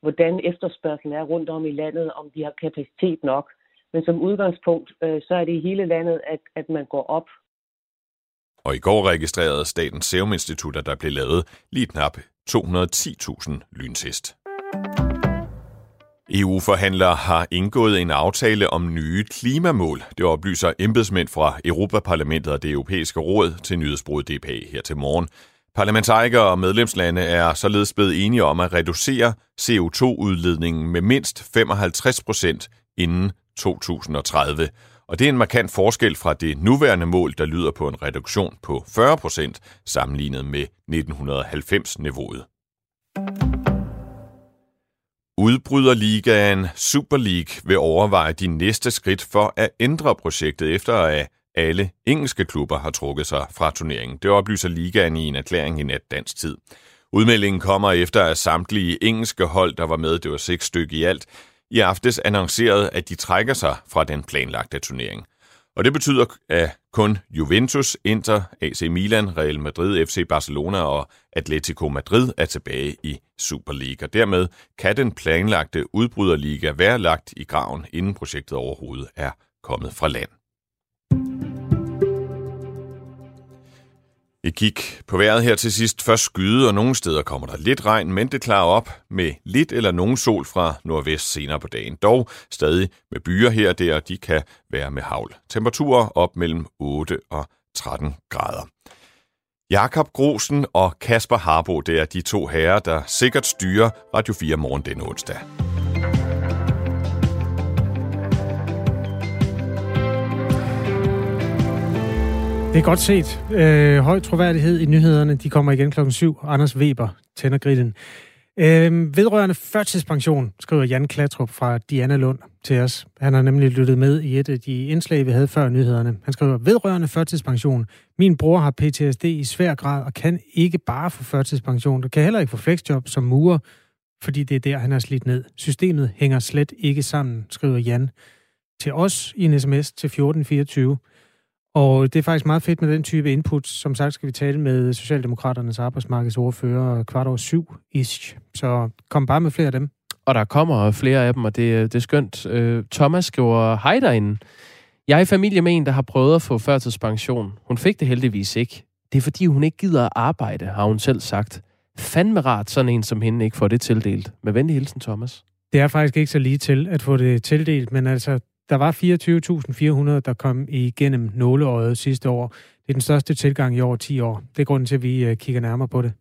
hvordan efterspørgselen er rundt om i landet, om de har kapacitet nok. Men som udgangspunkt, øh, så er det i hele landet, at, at man går op. Og i går registrerede Statens Serum Institut, at der blev lavet lige knap 210.000 lyntest. EU-forhandlere har indgået en aftale om nye klimamål. Det oplyser embedsmænd fra Europaparlamentet og det europæiske råd til nyhedsbruget DPA her til morgen. Parlamentarikere og medlemslande er således blevet enige om at reducere CO2-udledningen med mindst 55 procent inden 2030. Og det er en markant forskel fra det nuværende mål, der lyder på en reduktion på 40 procent sammenlignet med 1990-niveauet. Udbryderligaen Super League vil overveje de næste skridt for at ændre projektet efter at alle engelske klubber har trukket sig fra turneringen. Det oplyser ligaen i en erklæring i nat dansk tid. Udmeldingen kommer efter, at samtlige engelske hold, der var med, det var seks stykke i alt, i aftes annoncerede, at de trækker sig fra den planlagte turnering. Og det betyder, at kun Juventus, Inter, AC Milan, Real Madrid, FC Barcelona og Atletico Madrid er tilbage i Superliga. Dermed kan den planlagte udbryderliga være lagt i graven, inden projektet overhovedet er kommet fra land. Vi kigger på vejret her til sidst. Først skyde, og nogle steder kommer der lidt regn, men det klarer op med lidt eller nogen sol fra nordvest senere på dagen. Dog stadig med byer her og der, og de kan være med havl. Temperaturer op mellem 8 og 13 grader. Jakob Grosen og Kasper Harbo, det er de to herrer, der sikkert styrer Radio 4 morgen denne onsdag. Det er godt set. Øh, høj troværdighed i nyhederne. De kommer igen klokken 7. Anders Weber tænder grillen. Øh, vedrørende førtidspension, skriver Jan Klatrup fra Diana Lund til os. Han har nemlig lyttet med i et af de indslag, vi havde før nyhederne. Han skriver, vedrørende førtidspension. Min bror har PTSD i svær grad og kan ikke bare få førtidspension. Du kan heller ikke få flexjob som murer, fordi det er der, han er slidt ned. Systemet hænger slet ikke sammen, skriver Jan til os i en sms til 1424. Og det er faktisk meget fedt med den type input. Som sagt skal vi tale med Socialdemokraternes arbejdsmarkedsordfører kvart over syv ish. Så kom bare med flere af dem. Og der kommer flere af dem, og det, det er skønt. Øh, Thomas skriver, hej derinde. Jeg er i familie med en, der har prøvet at få førtidspension. Hun fik det heldigvis ikke. Det er fordi, hun ikke gider at arbejde, har hun selv sagt. Fandme rart, sådan en som hende ikke får det tildelt. Med venlig hilsen, Thomas. Det er faktisk ikke så lige til at få det tildelt, men altså, Der var 24.400, der kom igennem nåleøjet sidste år. Det er den største tilgang i over 10 år. Det er grunden til, at vi øh, kigger nærmere på det.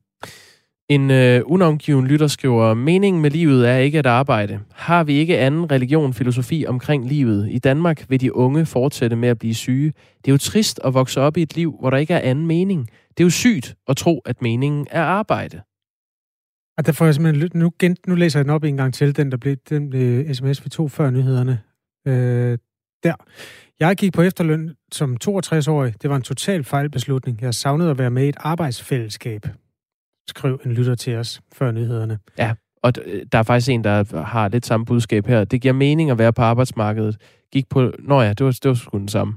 En øh, unavngiven lytter skriver, meningen med livet er ikke at arbejde. Har vi ikke anden religion, filosofi omkring livet? I Danmark vil de unge fortsætte med at blive syge. Det er jo trist at vokse op i et liv, hvor der ikke er anden mening. Det er jo sygt at tro, at meningen er arbejde. Og der får jeg simpelthen, nu, gen, nu læser jeg den op en gang til, den der blev, den blev sms vi tog før nyhederne. Øh, der. Jeg gik på efterløn som 62-årig. Det var en total fejlbeslutning. Jeg savnede at være med i et arbejdsfællesskab skrev en lytter til os før nyhederne. Ja, og der er faktisk en, der har lidt samme budskab her. Det giver mening at være på arbejdsmarkedet. Gik på... Nå ja, det var, det var sgu den samme.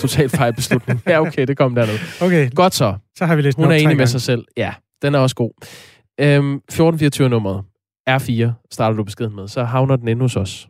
Total fejlbeslutning. ja, okay, det kom dernede. Okay. Godt så. Så har vi læst Hun er enig med sig selv. Ja, den er også god. Øhm, 1424 nummeret. R4 starter du beskeden med. Så havner den inde hos os.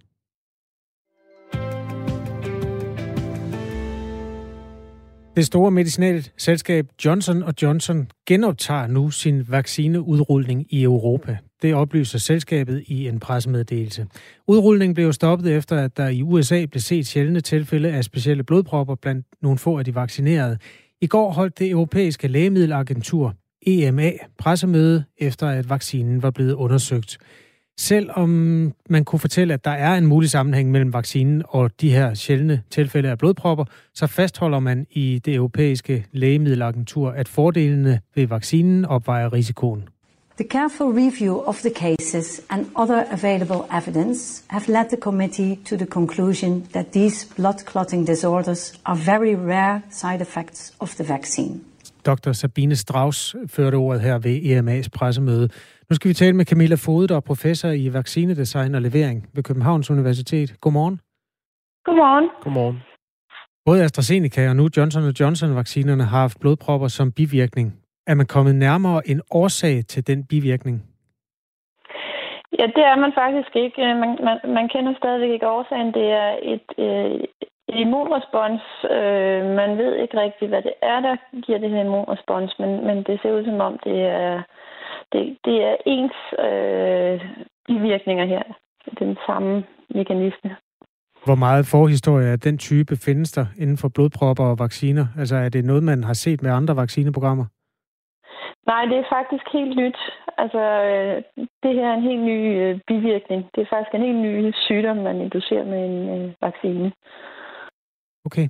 Det store medicinalselskab Johnson Johnson genoptager nu sin vaccineudrulning i Europa. Det oplyser selskabet i en pressemeddelelse. Udrulningen blev stoppet efter, at der i USA blev set sjældne tilfælde af specielle blodpropper blandt nogle få af de vaccinerede. I går holdt det europæiske lægemiddelagentur EMA pressemøde, efter at vaccinen var blevet undersøgt. Selvom man kunne fortælle, at der er en mulig sammenhæng mellem vaccinen og de her sjældne tilfælde af blodpropper, så fastholder man i det europæiske lægemiddelagentur, at fordelene ved vaccinen opvejer risikoen. The careful review of the cases and other available evidence have led the committee to the conclusion that these blood clotting disorders are very rare side effects of the vaccine. Dr. Sabine Strauss førte ordet her ved EMA's pressemøde. Nu skal vi tale med Camilla Fode, der er professor i vaccinedesign og levering ved Københavns Universitet. Godmorgen. Godmorgen. Godmorgen. Både AstraZeneca og nu Johnson Johnson-vaccinerne har haft blodpropper som bivirkning. Er man kommet nærmere en årsag til den bivirkning? Ja, det er man faktisk ikke. Man, man, man kender stadigvæk ikke årsagen. Det er et, øh, immunrespons. Øh, man ved ikke rigtigt, hvad det er, der giver det her immunrespons, men, men det ser ud som om, det er, det, det er ens øh, bivirkninger her. Den samme mekanisme. Hvor meget forhistorie af den type findes der inden for blodpropper og vacciner? Altså er det noget, man har set med andre vaccineprogrammer? Nej, det er faktisk helt nyt. Altså, øh, det her er en helt ny øh, bivirkning. Det er faktisk en helt ny sygdom, man inducerer med en øh, vaccine. Okay.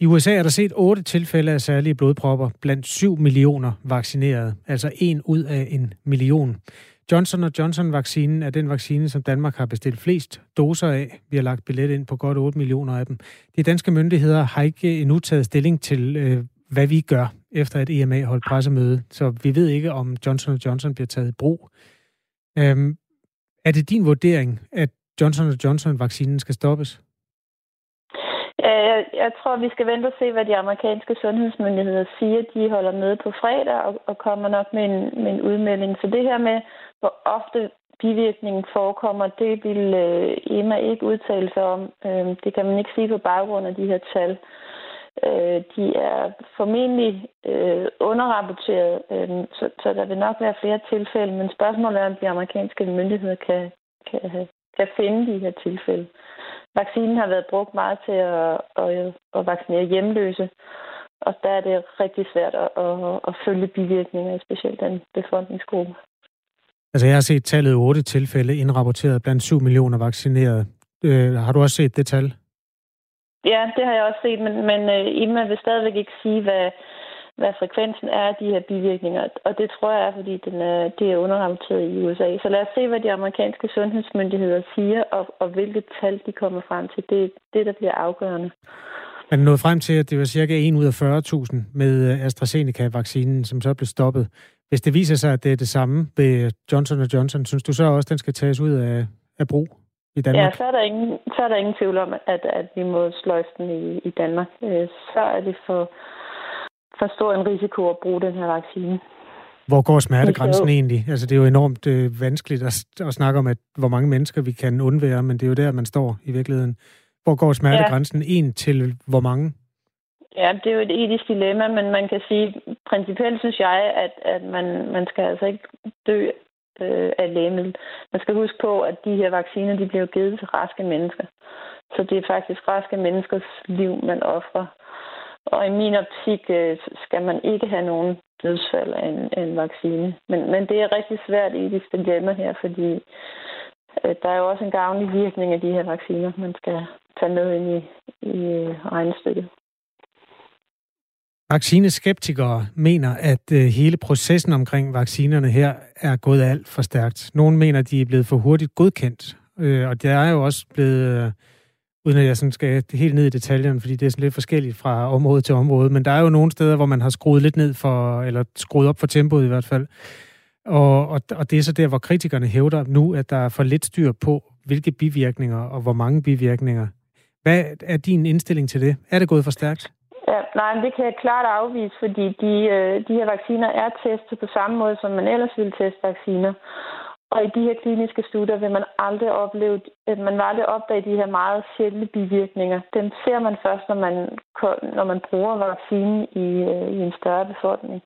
I USA er der set otte tilfælde af særlige blodpropper blandt 7 millioner vaccinerede, altså en ud af en million. Johnson Johnson-vaccinen er den vaccine, som Danmark har bestilt flest doser af. Vi har lagt billet ind på godt 8 millioner af dem. De danske myndigheder har ikke endnu taget stilling til, øh, hvad vi gør, efter at EMA holdt pressemøde. Så vi ved ikke, om Johnson Johnson bliver taget i brug. Øhm, er det din vurdering, at Johnson Johnson-vaccinen skal stoppes? Jeg, jeg tror, vi skal vente og se, hvad de amerikanske sundhedsmyndigheder siger. De holder med på fredag og, og kommer nok med en, med en udmelding. Så det her med, hvor ofte bivirkningen forekommer, det vil øh, EMA ikke udtale sig om. Øh, det kan man ikke sige på baggrund af de her tal. Øh, de er formentlig øh, underrapporteret, øh, så, så der vil nok være flere tilfælde, men spørgsmålet er, om de amerikanske myndigheder kan, kan, kan finde de her tilfælde. Vaccinen har været brugt meget til at, at, at vaccinere hjemløse, og der er det rigtig svært at, at, at følge bivirkninger, specielt den befolkningsgruppe. Altså jeg har set tallet 8 tilfælde indrapporteret blandt 7 millioner vaccinerede. Øh, har du også set det tal? Ja, det har jeg også set, men, men uh, Ima vil stadigvæk ikke sige, hvad, hvad frekvensen er af de her bivirkninger. Og det tror jeg er, fordi den er, det er underrapporteret i USA. Så lad os se, hvad de amerikanske sundhedsmyndigheder siger, og, og hvilket tal de kommer frem til. Det er det, der bliver afgørende. Man nået frem til, at det var cirka 1 ud af 40.000 med øh, AstraZeneca-vaccinen, som så blev stoppet. Hvis det viser sig, at det er det samme ved Johnson Johnson, synes du så også, at den skal tages ud af, af brug i Danmark? Ja, så er der ingen, så er der ingen tvivl om, at, at vi må sløjfe den i, i Danmark. Øh, så er det for, for stor en risiko at bruge den her vaccine. Hvor går smertegrænsen egentlig? Altså, det er jo enormt øh, vanskeligt at, at snakke om, at hvor mange mennesker vi kan undvære, men det er jo der, man står i virkeligheden. Hvor går smertegrænsen ja. en til hvor mange? Ja, det er jo et etisk dilemma, men man kan sige, principielt synes jeg, at, at man, man skal altså ikke dø øh, af lægemiddel. Man skal huske på, at de her vacciner, de bliver givet til raske mennesker. Så det er faktisk raske menneskers liv, man offrer. Og i min optik øh, skal man ikke have nogen dødsfald af en, af en vaccine. Men, men det er rigtig svært etisk dilemma her, fordi øh, der er jo også en gavnlig virkning af de her vacciner, man skal tage med ind i, i øh, regnestykket. Vaccineskeptikere mener, at øh, hele processen omkring vaccinerne her er gået alt for stærkt. Nogle mener, at de er blevet for hurtigt godkendt. Øh, og det er jo også blevet, uden at jeg sådan skal helt ned i detaljerne, fordi det er sådan lidt forskelligt fra område til område, men der er jo nogle steder, hvor man har skruet lidt ned for, eller skruet op for tempoet i hvert fald. Og, og, og det er så der, hvor kritikerne hævder nu, at der er for lidt styr på, hvilke bivirkninger og hvor mange bivirkninger. Hvad er din indstilling til det? Er det gået for stærkt? Ja, nej, det kan jeg klart afvise, fordi de, øh, de her vacciner er testet på samme måde, som man ellers ville teste vacciner. Og i de her kliniske studier vil man aldrig opleve, at man vil aldrig opdage de her meget sjældne bivirkninger. Dem ser man først, når man, når man bruger vaccinen i, øh, i en større befolkning.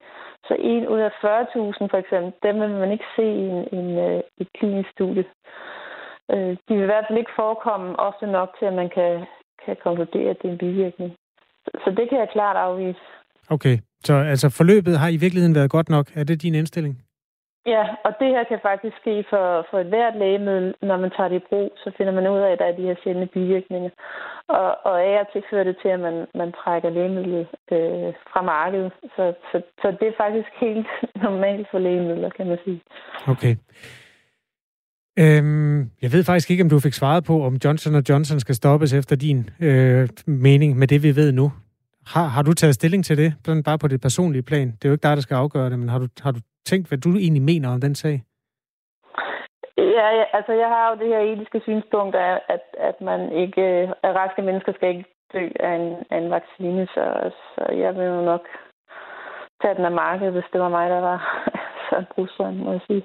Så en ud af 40.000 for eksempel, dem vil man ikke se i en, en, øh, et klinisk studie. Øh, de vil i hvert fald ikke forekomme ofte nok til, at man kan, kan konkludere, at det er en bivirkning. Så det kan jeg klart afvise. Okay, så altså forløbet har i virkeligheden været godt nok. Er det din indstilling? Ja, og det her kan faktisk ske for, for et hvert lægemiddel. Når man tager det i brug, så finder man ud af, at der er de her sjældne bivirkninger. Og, og af og til fører det til, at man, man trækker lægemidlet øh, fra markedet. Så, så, så det er faktisk helt [laughs] normalt for lægemidler, kan man sige. Okay. Øhm, jeg ved faktisk ikke, om du fik svaret på, om Johnson Johnson skal stoppes efter din øh, mening med det, vi ved nu. Har, har du taget stilling til det, sådan bare på det personlige plan? Det er jo ikke dig, der skal afgøre det, men har du, har du tænkt, hvad du egentlig mener om den sag? Ja, ja altså jeg har jo det her etiske synspunkt af, at, at man ikke, at raske mennesker skal ikke dø af en, af en vaccine, så, så jeg vil jo nok tage den af markedet, hvis det var mig, der var [laughs] Søren Brostrøm, må jeg sige.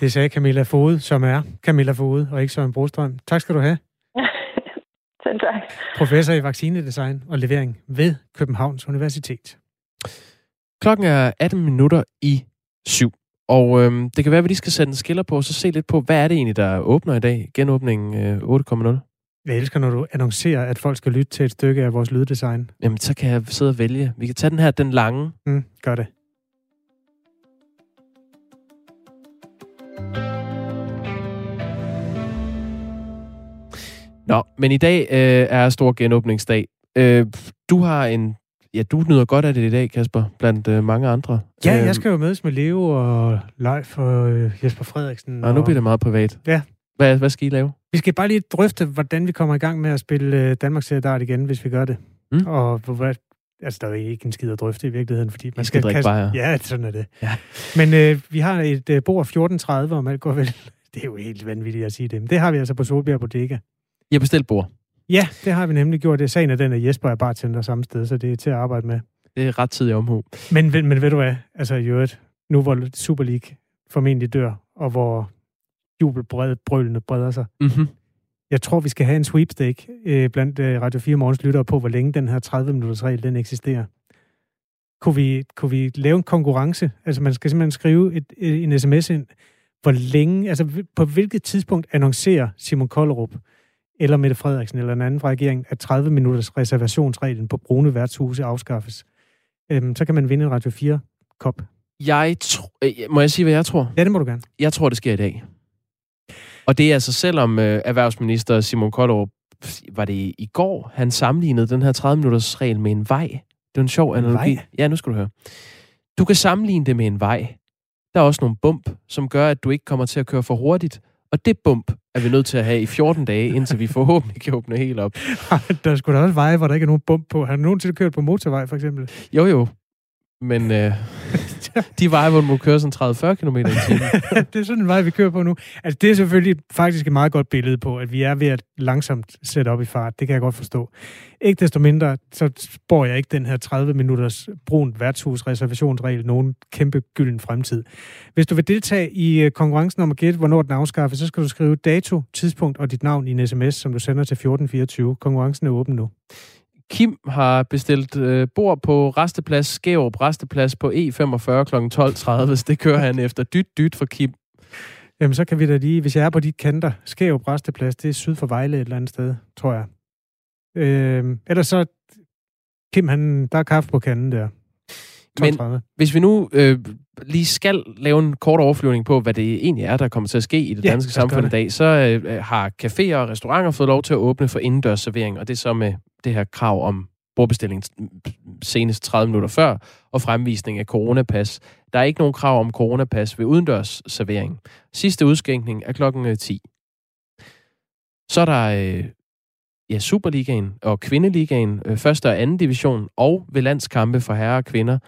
Det sagde Camilla Fode, som er Camilla Fode, og ikke Søren Brostrøm. Tak skal du have. [laughs] Selv tak. Professor i vaccinedesign og levering ved Københavns Universitet. Klokken er 18 minutter i syv. Og øhm, det kan være, at vi lige skal sætte en skiller på, og så se lidt på, hvad er det egentlig, der åbner i dag? Genåbningen øh, 8.0. Jeg elsker, når du annoncerer, at folk skal lytte til et stykke af vores lyddesign. Jamen, så kan jeg sidde og vælge. Vi kan tage den her, den lange. Mm, gør det. Nå, men i dag øh, er stor genåbningsdag. Øh, du har en... Ja, du nyder godt af det i dag, Kasper, blandt øh, mange andre. Ja, jeg skal jo mødes med Leo og Leif og øh, Jesper Frederiksen. Og, og nu bliver det meget privat. Ja. Hvad, hvad skal I lave? Vi skal bare lige drøfte, hvordan vi kommer i gang med at spille øh, Danmarks Serie Dart igen, hvis vi gør det. Mm. Og hvad, altså, der er ikke en skid at drøfte i virkeligheden, fordi man I skal, skal drikke kaste... bajer. Ja, sådan er det. Ja. Men øh, vi har et øh, bord 14.30, om alt går vel. [laughs] Det er jo helt vanvittigt at sige det, men det har vi altså på Solbjerg Bodega. I har bestilt bord. Ja, det har vi nemlig gjort. Det er sagen af den, at Jesper er bartender samme sted, så det er til at arbejde med. Det er ret tid i omhu. Men, men, men ved du hvad? Altså i øvrigt, nu hvor Super League formentlig dør, og hvor jubelbrølene breder sig, Mm-hmm. jeg tror, vi skal have en sweepstake øh, blandt øh, Radio 4 Morgens lyttere på, hvor længe den her 30-minutters regel, den eksisterer. Kunne vi, kunne vi lave en konkurrence? Altså, man skal simpelthen skrive et, et, en sms ind. Hvor længe, altså på hvilket tidspunkt annoncerer Simon Kollerup eller Mette Frederiksen eller en anden fra regeringen, at 30 minutters reservationsreglen på brune værtshuse afskaffes? Øhm, så kan man vinde en Radio 4-kop. Jeg tr- øh, må jeg sige, hvad jeg tror? Ja, det må du gerne. Jeg tror, det sker i dag. Og det er altså selvom øh, erhvervsminister Simon Kollerup, var det i går, han sammenlignede den her 30-minutters regel med en vej. Det er en sjov En analogi. vej? Ja, nu skal du høre. Du kan sammenligne det med en vej. Der er også nogle bump, som gør, at du ikke kommer til at køre for hurtigt. Og det bump er vi nødt til at have i 14 dage, indtil vi forhåbentlig kan åbne helt op. [laughs] der skulle da også veje, hvor der ikke er nogen bump på. Har du nogensinde kørt på motorvej, for eksempel? Jo, jo. Men øh, de veje, hvor du må køre sådan 30-40 km i [laughs] timen. det er sådan en vej, vi kører på nu. Altså, det er selvfølgelig faktisk et meget godt billede på, at vi er ved at langsomt sætte op i fart. Det kan jeg godt forstå. Ikke desto mindre, så spår jeg ikke den her 30 minutters brunt værtshus reservationsregel nogen kæmpe gylden fremtid. Hvis du vil deltage i øh, konkurrencen om at gætte, hvornår den afskaffes, så skal du skrive dato, tidspunkt og dit navn i en sms, som du sender til 1424. Konkurrencen er åben nu. Kim har bestilt øh, bord på Resteplads, Skærup Resteplads på E45 kl. 12.30, så det kører han [laughs] efter dyt dyt for Kim. Jamen, så kan vi da lige, hvis jeg er på de kanter, Skæv Bræsteplads, det er syd for Vejle et eller andet sted, tror jeg. Øh, ellers så, Kim, han, der er kaffe på kanden der. 12.30. Men hvis vi nu øh, lige skal lave en kort overflyvning på, hvad det egentlig er, der kommer til at ske i det Ja, danske samfund i dag, så øh, har caféer og restauranter fået lov til at åbne for indendørs servering, og det er så med det her krav om bordbestilling senest 30 minutter før, og fremvisning af coronapas. Der er ikke nogen krav om coronapas ved udendørs servering. Sidste udskænkning er klokken øh, 10. Så er der øh, ja, Superligaen og Kvindeligaen, øh, første og anden division, og ved landskampe for herrer og kvinder,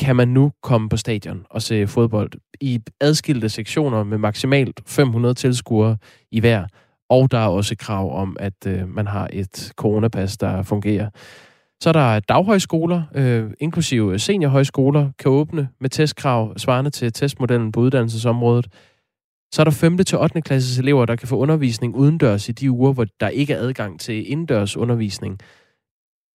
kan man nu komme på stadion og se fodbold i adskilte sektioner med maksimalt 500 tilskuere i hver. Og der er også krav om, at øh, man har et coronapas, der fungerer. Så er der daghøjskoler, øh, inklusive seniorhøjskoler, kan åbne med testkrav svarende til testmodellen på uddannelsesområdet. Så er der 5. til 8. klasses elever, der kan få undervisning udendørs i de uger, hvor der ikke er adgang til indendørs undervisning.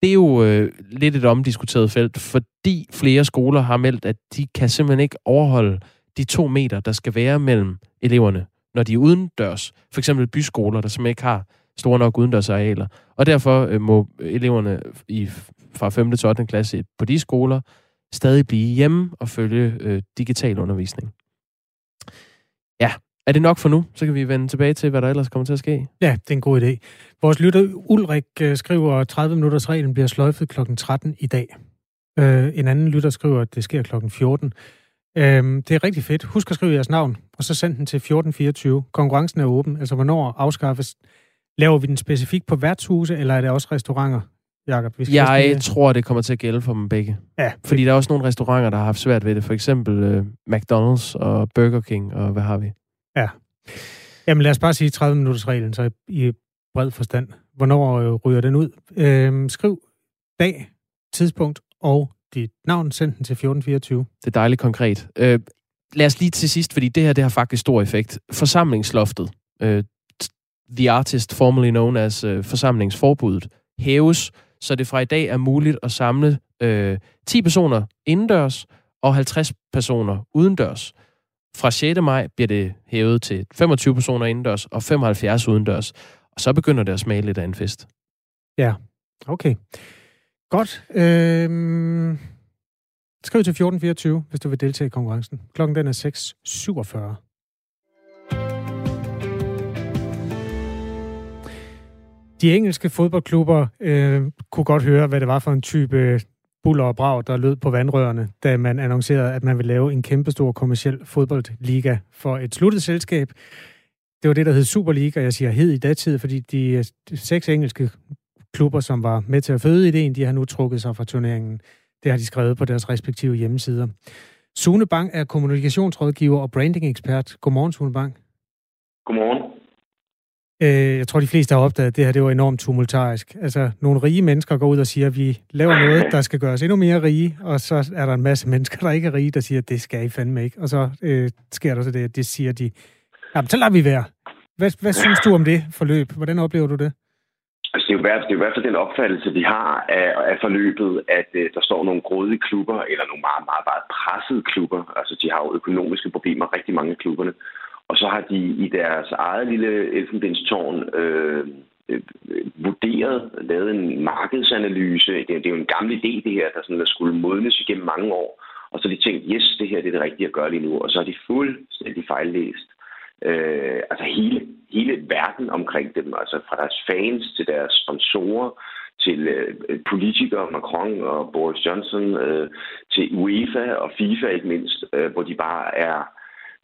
Det er jo øh, lidt et omdiskuteret felt, fordi flere skoler har meldt, at de kan simpelthen ikke overholde de to meter, der skal være mellem eleverne, når de er udendørs. For eksempel byskoler, der simpelthen ikke har store nok udendørsarealer. Og derfor øh, må eleverne i, fra 5. til 8. klasse på de skoler stadig blive hjemme og følge øh, digital undervisning. Er det nok for nu? Så kan vi vende tilbage til, hvad der ellers kommer til at ske. Ja, det er en god idé. Vores lytter Ulrik øh, skriver, at 30 minutters reglen bliver sløjfet kl. 13 i dag. Øh, en anden lytter skriver, at det sker kl. 14. Øh, det er rigtig fedt. Husk at skrive jeres navn, og så send den til 1424. Konkurrencen er åben. Altså, hvornår afskaffes? Laver vi den specifikt på værtshuse, eller er det også restauranter? Jakob, vi skal Jeg næsten- tror, det kommer til at gælde for dem begge. Ja. Fordi der er også nogle restauranter, der har haft svært ved det. For eksempel øh, McDonald's og Burger King, og hvad har vi? Ja. Jamen lad os bare sige 30 minutters reglen, så i bred forstand. Hvornår øh, ryger den ud? Øhm, skriv dag, tidspunkt og dit navn. Send den til 1424. Det er dejligt konkret. Øh, lad os lige til sidst, fordi det her det har faktisk stor effekt. Forsamlingsloftet, øh, The Artist, formerly known as øh, forsamlingsforbuddet, hæves, så det fra i dag er muligt at samle øh, 10 personer indendørs og 50 personer udendørs. Fra 6. maj bliver det hævet til 25 personer indendørs og 75 udendørs. Og så begynder det at smage lidt af en fest. Ja, okay. Godt. Øhm... skriv til 1424, hvis du vil deltage i konkurrencen. Klokken den er 6.47. De engelske fodboldklubber øh, kunne godt høre, hvad det var for en type buller og brag, der lød på vandrørene, da man annoncerede, at man ville lave en kæmpestor kommersiel fodboldliga for et sluttet selskab. Det var det, der hed Superliga, jeg siger hed i datid, fordi de, de seks engelske klubber, som var med til at føde ideen, de har nu trukket sig fra turneringen. Det har de skrevet på deres respektive hjemmesider. Sune Bang er kommunikationsrådgiver og branding-ekspert. Godmorgen, Sune Bang. Godmorgen. Øh, jeg tror, de fleste har opdaget, at det her det var enormt tumultarisk. Altså, nogle rige mennesker går ud og siger, at vi laver noget, der skal gøre os endnu mere rige, og så er der en masse mennesker, der ikke er rige, der siger, at det skal I fandme ikke. Og så øh, sker der så det, at det siger de, jamen, så lader vi være. Hvad, hvad synes du om det forløb? Hvordan oplever du det? Altså, det, er jo hvert, det er jo i hvert fald den opfattelse, vi har af, af forløbet, at uh, der står nogle grådige klubber, eller nogle meget, meget, meget pressede klubber. Altså, de har jo økonomiske problemer, rigtig mange af klubberne. Og så har de i deres eget lille elfenbenstårn øh, øh, vurderet, lavet en markedsanalyse. Det, det er jo en gammel idé, det her, der sådan, der skulle modnes igennem mange år. Og så har de tænkt, yes, det her det er det rigtige at gøre lige nu. Og så har de fuldstændig fejllæst øh, altså hele, hele verden omkring dem. Altså fra deres fans til deres sponsorer, til øh, politikere, Macron og Boris Johnson, øh, til UEFA og FIFA ikke mindst, øh, hvor de bare er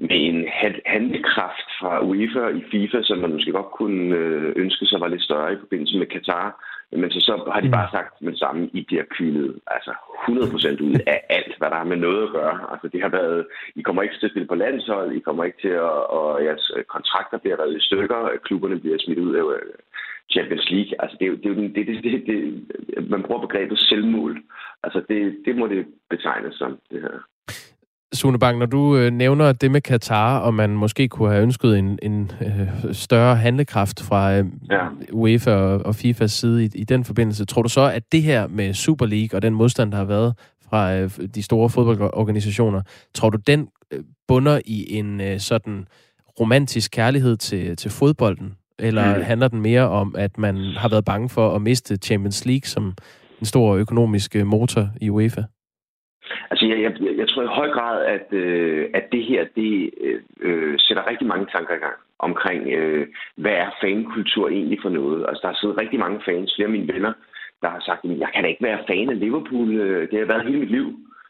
med en handlekraft fra UEFA i FIFA, som man måske godt kunne øh, ønske sig var lidt større i forbindelse med Katar. Men så, så har de bare sagt med det samme, I bliver kylet altså 100% ud af alt, hvad der har med noget at gøre. Altså det har været, I kommer ikke til at spille på landshold, I kommer ikke til at, og jeres kontrakter bliver revet i stykker, klubberne bliver smidt ud af øh, Champions League. Altså det er jo det, er det, det, det, det, man bruger begrebet selvmål. Altså det, det må det betegnes som, det her. Sune Bang, når du øh, nævner det med Katar, og man måske kunne have ønsket en, en øh, større handlekraft fra øh, ja. UEFA og, og FIFAs side i, i den forbindelse, tror du så, at det her med Super League og den modstand, der har været fra øh, de store fodboldorganisationer, tror du, den øh, bunder i en øh, sådan romantisk kærlighed til, til fodbolden? Eller mm. handler den mere om, at man har været bange for at miste Champions League som en stor økonomisk øh, motor i UEFA? Altså, jeg, jeg, jeg tror i høj grad, at, øh, at det her, det øh, sætter rigtig mange tanker i gang omkring, øh, hvad er fankultur egentlig for noget. Altså, der har siddet rigtig mange fans, flere af mine venner, der har sagt, at jeg kan da ikke være fan af Liverpool. Øh, det har været hele mit liv.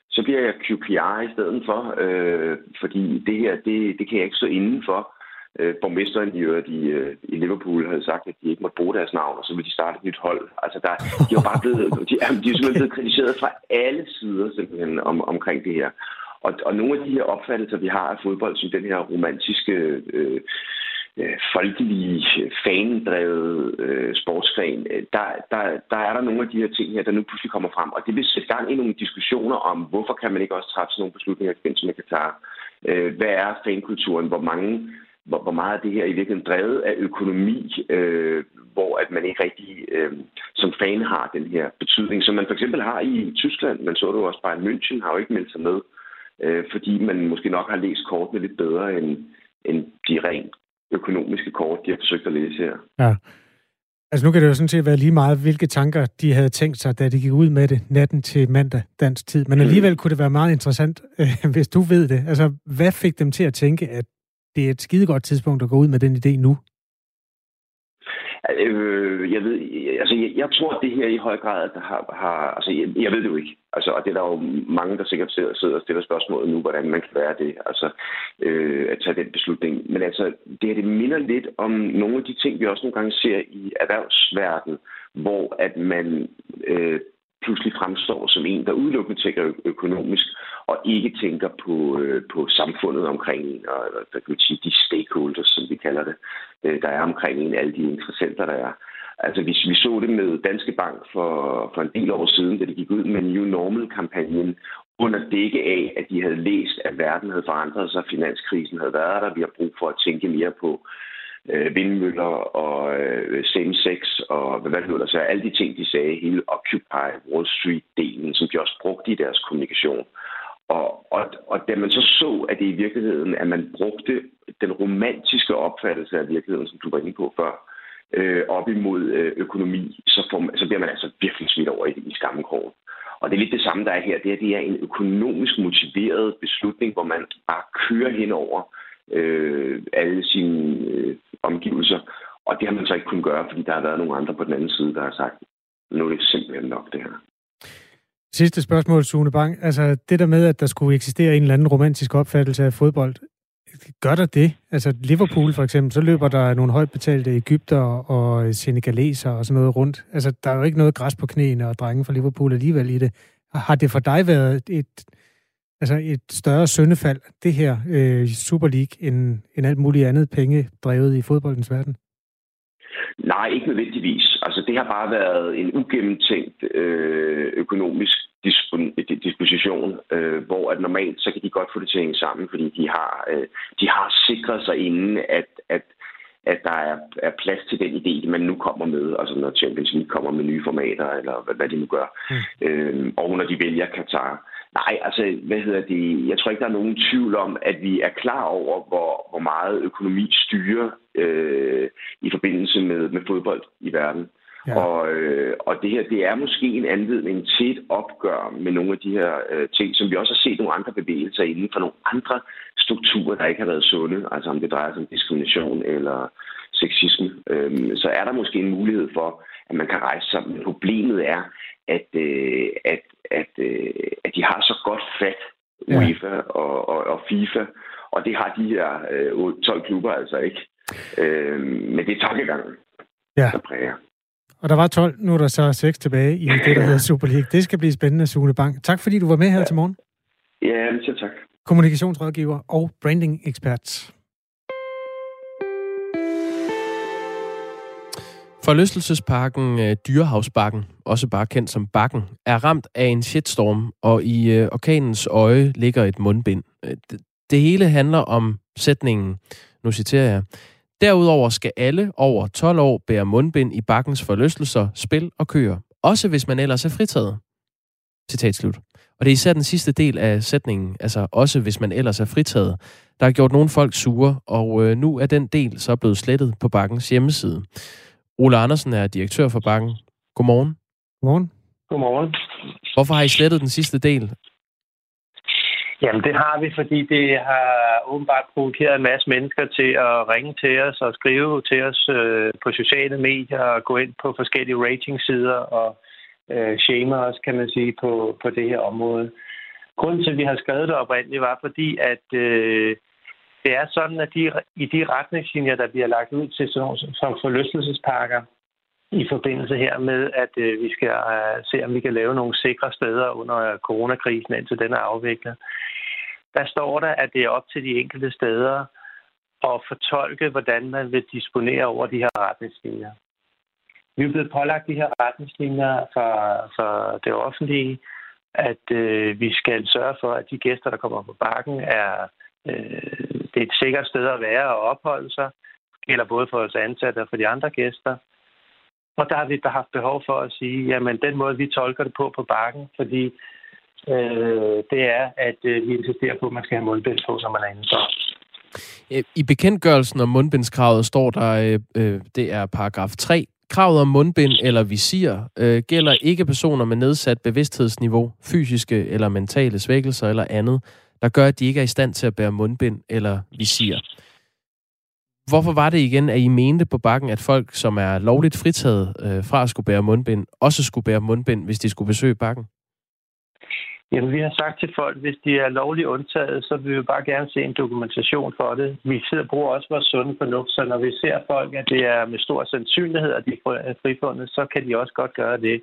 Så bliver jeg QPR i stedet for, øh, fordi det her, det, det kan jeg ikke stå inden for. Øh, borgmesteren i, de, øh, i Liverpool havde sagt, at de ikke måtte bruge deres navn, og så ville de starte et nyt hold. Altså, der, de er bare blevet, [laughs] de, de er simpelthen blevet kritiseret fra alle sider simpelthen om, omkring det her. Og, og nogle af de her opfattelser, vi har af fodbold, som den her romantiske øh, øh, folkelige, fanedrevet øh, sportsgren, øh, der, der, der er der nogle af de her ting her, der nu pludselig kommer frem. Og det vil sætte gang i nogle diskussioner om, hvorfor kan man ikke også træffe sådan nogle beslutninger i forbindelse med Katar? Øh, hvad er fankulturen? Hvor mange hvor, hvor meget af det her i virkeligheden drevet af økonomi, øh, hvor at man ikke rigtig øh, som fan har den her betydning, som man for eksempel har i Tyskland. Man så det jo også bare, at München har jo ikke meldt sig med, øh, fordi man måske nok har læst kortene lidt bedre end, end de rent økonomiske kort, de har forsøgt at læse her. Ja. Altså nu kan det jo sådan set være lige meget, hvilke tanker de havde tænkt sig, da de gik ud med det natten til mandag dansk tid. Men alligevel kunne det være meget interessant, [laughs] øh, hvis du ved det. Altså, hvad fik dem til at tænke, at det er et skidegodt tidspunkt at gå ud med den idé nu? Øh, jeg ved, altså jeg, jeg tror, at det her i høj grad der har, har altså jeg, jeg ved det jo ikke. Altså, og det er der jo mange, der sikkert sidder, sidder og stiller spørgsmål nu, hvordan man kan være det, altså øh, at tage den beslutning. Men altså, det her, det minder lidt om nogle af de ting, vi også nogle gange ser i erhvervsverdenen, hvor at man øh, pludselig fremstår som en, der udelukkende tænker økonomisk, og ikke tænker på, øh, på samfundet omkring en, og hvad kan man sige, de stakeholders, som vi kalder det, øh, der er omkring en, alle de interessenter, der er. Altså, hvis vi så det med Danske Bank for, for en del år siden, da de gik ud med New Normal-kampagnen, under dække af, at de havde læst, at verden havde forandret sig, finanskrisen havde været der, vi har brug for at tænke mere på øh, vindmøller og øh, same-sex og hvad det nu så alle de ting, de sagde, hele Occupy Wall Street-delen, som de også brugte i deres kommunikation. Og, og, og da man så så, at det i virkeligheden, at man brugte den romantiske opfattelse af virkeligheden, som du var inde på før, øh, op imod øh, økonomi, så, får man, så bliver man altså virkelig smidt over i, i skammekrogen. Og det er lidt det samme, der er her. Det er, det er en økonomisk motiveret beslutning, hvor man bare kører hen over øh, alle sine øh, omgivelser. Og det har man så ikke kunnet gøre, fordi der har været nogle andre på den anden side, der har sagt, nu er det simpelthen nok det her. Sidste spørgsmål, Sune Bang. Altså det der med, at der skulle eksistere en eller anden romantisk opfattelse af fodbold, gør der det? Altså Liverpool for eksempel, så løber der nogle højt betalte Ægypter og senegaleser og sådan noget rundt. Altså der er jo ikke noget græs på knæene og drenge fra Liverpool alligevel i det. Har det for dig været et, altså et større syndefald, det her øh, Super League, end, end alt muligt andet penge drevet i fodboldens verden? Nej, ikke nødvendigvis. Altså, det har bare været en ugennemtænkt øh, økonomisk disposition, øh, hvor at normalt så kan de godt få det til at hænge sammen, fordi de har, øh, de har sikret sig inden, at, at, at der er, er plads til den idé, man nu kommer med, altså når Champions League kommer med nye formater, eller hvad, hvad de nu gør, mm. øh, og når de vælger Katar. Nej, altså, hvad hedder det? Jeg tror ikke, der er nogen tvivl om, at vi er klar over, hvor, hvor meget økonomi styrer øh, i forbindelse med, med fodbold i verden. Ja. Og, øh, og det her, det er måske en anledning til et opgør med nogle af de her øh, ting, som vi også har set nogle andre bevægelser inden for nogle andre strukturer, der ikke har været sunde, altså om det drejer sig om diskrimination eller sexisme, øh, så er der måske en mulighed for, at man kan rejse sig. Men problemet er, at, øh, at, at, øh, at de har så godt fat, UEFA ja. og, og, og FIFA, og det har de her øh, 12 klubber altså ikke. Øh, men det er tankegangen, ja. der præger. Og der var 12, nu er der så 6 tilbage i det, der hedder Super League. Det skal blive spændende, Sune Bank. Tak fordi du var med her ja. til morgen. Ja, selv tak. Kommunikationsrådgiver og branding-ekspert. Forlystelsesparken øh, Dyrehavsbakken, også bare kendt som Bakken, er ramt af en shitstorm, og i øh, orkanens øje ligger et mundbind. Øh, det, det hele handler om sætningen, nu citerer jeg, Derudover skal alle over 12 år bære mundbind i bakkens forlystelser, spil og køer, også hvis man ellers er fritaget. Citat slut. Og det er især den sidste del af sætningen, altså også hvis man ellers er fritaget, der har gjort nogle folk sure, og øh, nu er den del så blevet slettet på Bakkens hjemmeside. Ole Andersen er direktør for Bakken. Godmorgen. Godmorgen. Godmorgen. Hvorfor har I slettet den sidste del? Jamen, det har vi, fordi det har åbenbart provokeret en masse mennesker til at ringe til os og skrive til os øh, på sociale medier og gå ind på forskellige ratingsider og øh, shame os, kan man sige, på, på det her område. Grunden til, at vi har skrevet det oprindeligt, var fordi, at øh, det er sådan, at de, i de retningslinjer, der bliver lagt ud til sådan nogle, som forlystelsesparker, i forbindelse her med, at øh, vi skal øh, se, om vi kan lave nogle sikre steder under coronakrisen, indtil den er afviklet. Der står der, at det er op til de enkelte steder at fortolke, hvordan man vil disponere over de her retningslinjer. Vi er blevet pålagt de her retningslinjer fra, fra det offentlige, at øh, vi skal sørge for, at de gæster, der kommer på bakken, er øh, det er et sikkert sted at være og opholde sig. Det gælder både for os ansatte og for de andre gæster. Og der har vi der haft behov for at sige, jamen den måde, vi tolker det på på bakken, fordi øh, det er, at øh, vi insisterer på, at man skal have mundbind på, når man er indenfor. Øh, I bekendtgørelsen om mundbindskravet står der, øh, øh det er paragraf 3, Kravet om mundbind eller visir øh, gælder ikke personer med nedsat bevidsthedsniveau, fysiske eller mentale svækkelser eller andet, der gør, at de ikke er i stand til at bære mundbind eller visir. Hvorfor var det igen, at I mente på bakken, at folk, som er lovligt fritaget øh, fra at skulle bære mundbind, også skulle bære mundbind, hvis de skulle besøge bakken? Jamen, vi har sagt til folk, hvis de er lovligt undtaget, så vil vi bare gerne se en dokumentation for det. Vi sidder og bruger også vores sunde fornuft, så når vi ser folk, at det er med stor sandsynlighed, at de er frifundet, så kan de også godt gøre det.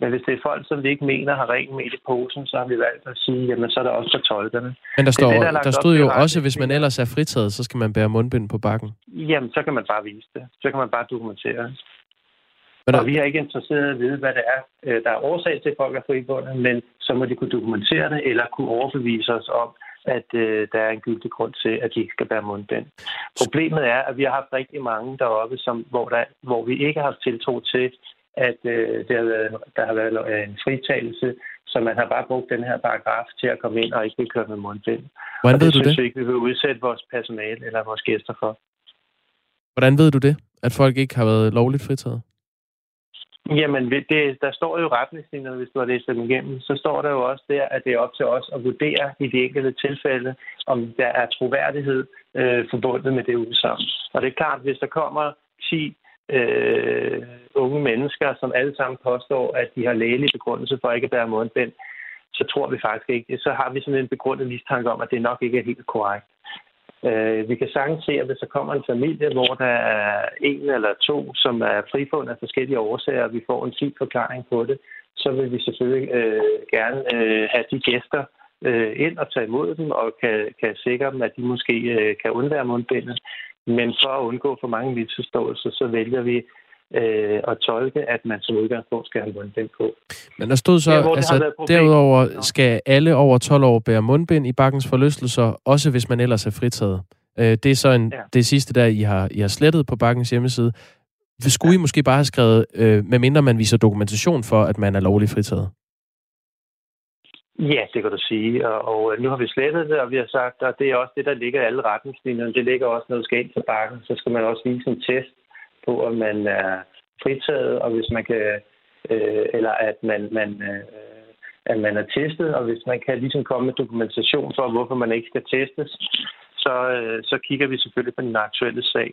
Men hvis det er folk, som vi ikke mener har rent med i posen, så har vi valgt at sige, jamen så er der også for tolkerne. Men der, står, det, der, der stod jo også, hvis man ellers er fritaget, så skal man bære mundbind på bakken. Jamen, så kan man bare vise det. Så kan man bare dokumentere det. Men der... Og vi er ikke interesseret i at vide, hvad det er, øh, der er årsag til, at folk er fribundet, men så må de kunne dokumentere det, eller kunne overbevise os om, at øh, der er en gyldig grund til, at de ikke skal bære mundbind. Problemet er, at vi har haft rigtig mange deroppe, som, hvor, der, hvor vi ikke har haft tiltro til, at øh, det har været, der har været en fritagelse, så man har bare brugt den her paragraf til at komme ind og ikke vil køre med mundbind. Hvordan og det ved du synes det? vi ikke, vi vil udsætte vores personale eller vores gæster for. Hvordan ved du det, at folk ikke har været lovligt fritaget? Jamen, det, der står jo retningslinjer, hvis du har læst dem igennem, så står der jo også der, at det er op til os at vurdere i de enkelte tilfælde, om der er troværdighed øh, forbundet med det udsagn. Og det er klart, hvis der kommer 10 øh, unge mennesker, som alle sammen påstår, at de har lægelig begrundelse for ikke at bære mundbind, så tror vi faktisk ikke. Så har vi sådan en begrundet mistanke om, at det nok ikke er helt korrekt. Øh, vi kan sagtens se, at hvis der kommer en familie, hvor der er en eller to, som er frifundet af forskellige årsager, og vi får en fin forklaring på det, så vil vi selvfølgelig øh, gerne øh, have de gæster øh, ind og tage imod dem, og kan, kan sikre dem, at de måske øh, kan undvære mundbindet. Men for at undgå for mange misforståelser, så vælger vi øh, at tolke, at man som udgangspunkt skal have mundbind på. Men der stod så, ja, altså derudover skal alle over 12 år bære mundbind i bakkens forlystelser, også hvis man ellers er fritaget. Øh, det er så en, ja. det sidste, der I har, I har slettet på bakkens hjemmeside. Skulle ja. I måske bare have skrevet, øh, medmindre man viser dokumentation for, at man er lovligt fritaget? Ja, det kan du sige. Og, og øh, nu har vi slettet det, og vi har sagt, at det er også det, der ligger i alle retningslinjerne. Det ligger også, noget du skal ind til bakken, så skal man også vise en test på, at man er fritaget, og hvis man kan, øh, eller at man, man, øh, at man er testet, og hvis man kan ligesom komme med dokumentation for, hvorfor man ikke skal testes, så, øh, så kigger vi selvfølgelig på den aktuelle sag.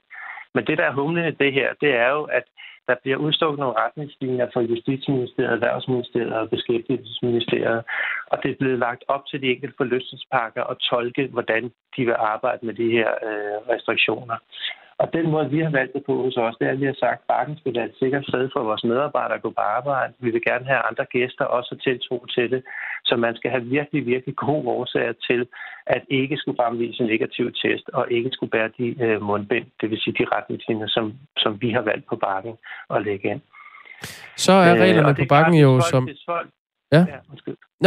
Men det, der er humlen i det her, det er jo, at der bliver udstukket nogle retningslinjer fra Justitsministeriet, Erhvervsministeriet og Beskæftigelsesministeriet, og det er blevet lagt op til de enkelte forlystelsespakker at tolke, hvordan de vil arbejde med de her øh, restriktioner. Og den måde, vi har valgt det på hos os, det er, at vi har sagt, at bakken skal være et sikkert sted for vores medarbejdere at gå på arbejde. Vi vil gerne have andre gæster også tiltro til det. Så man skal have virkelig, virkelig gode årsager til, at ikke skulle fremvise en negativ test, og ikke skulle bære de øh, mundbind, det vil sige de retningslinjer, som, som vi har valgt på bakken at lægge ind. Så er øh, reglerne øh, på bakken jo som... Hvis folk, Ja. ja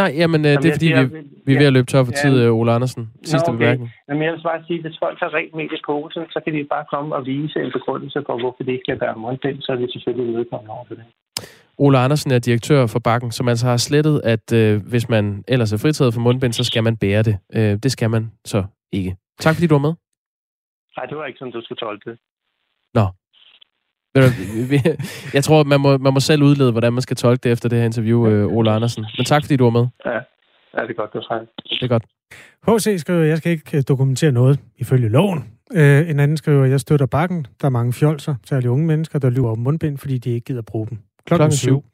Nej, jamen, øh, jamen det er fordi, vi, vi er ved at løbe tør for ja. tid, øh, Ole Andersen. Sidste Nå, okay. bemærkning. Jamen, jeg vil bare sige, at hvis folk har rent med i posen, så kan de bare komme og vise en begrundelse for, hvorfor det ikke skal være mundbind, så er vi selvfølgelig vedkommende over for det. Ole Andersen er direktør for Bakken, som altså har slettet, at øh, hvis man ellers er fritaget for mundbind, så skal man bære det. Øh, det skal man så ikke Tak fordi du var med. Nej, det var ikke sådan, du skulle tolke det. Nå. Jeg tror, man må, man må selv udlede, hvordan man skal tolke det efter det her interview, øh, Ole Andersen. Men tak, fordi du var med. Ja, ja det er godt, du har Det er godt. H.C. skriver, jeg skal ikke øh, dokumentere noget ifølge loven. Øh, en anden skriver, jeg støtter bakken. Der er mange fjolser, særligt unge mennesker, der lyver om mundbind, fordi de ikke gider bruge dem. Klokken, Klokken syv. syv.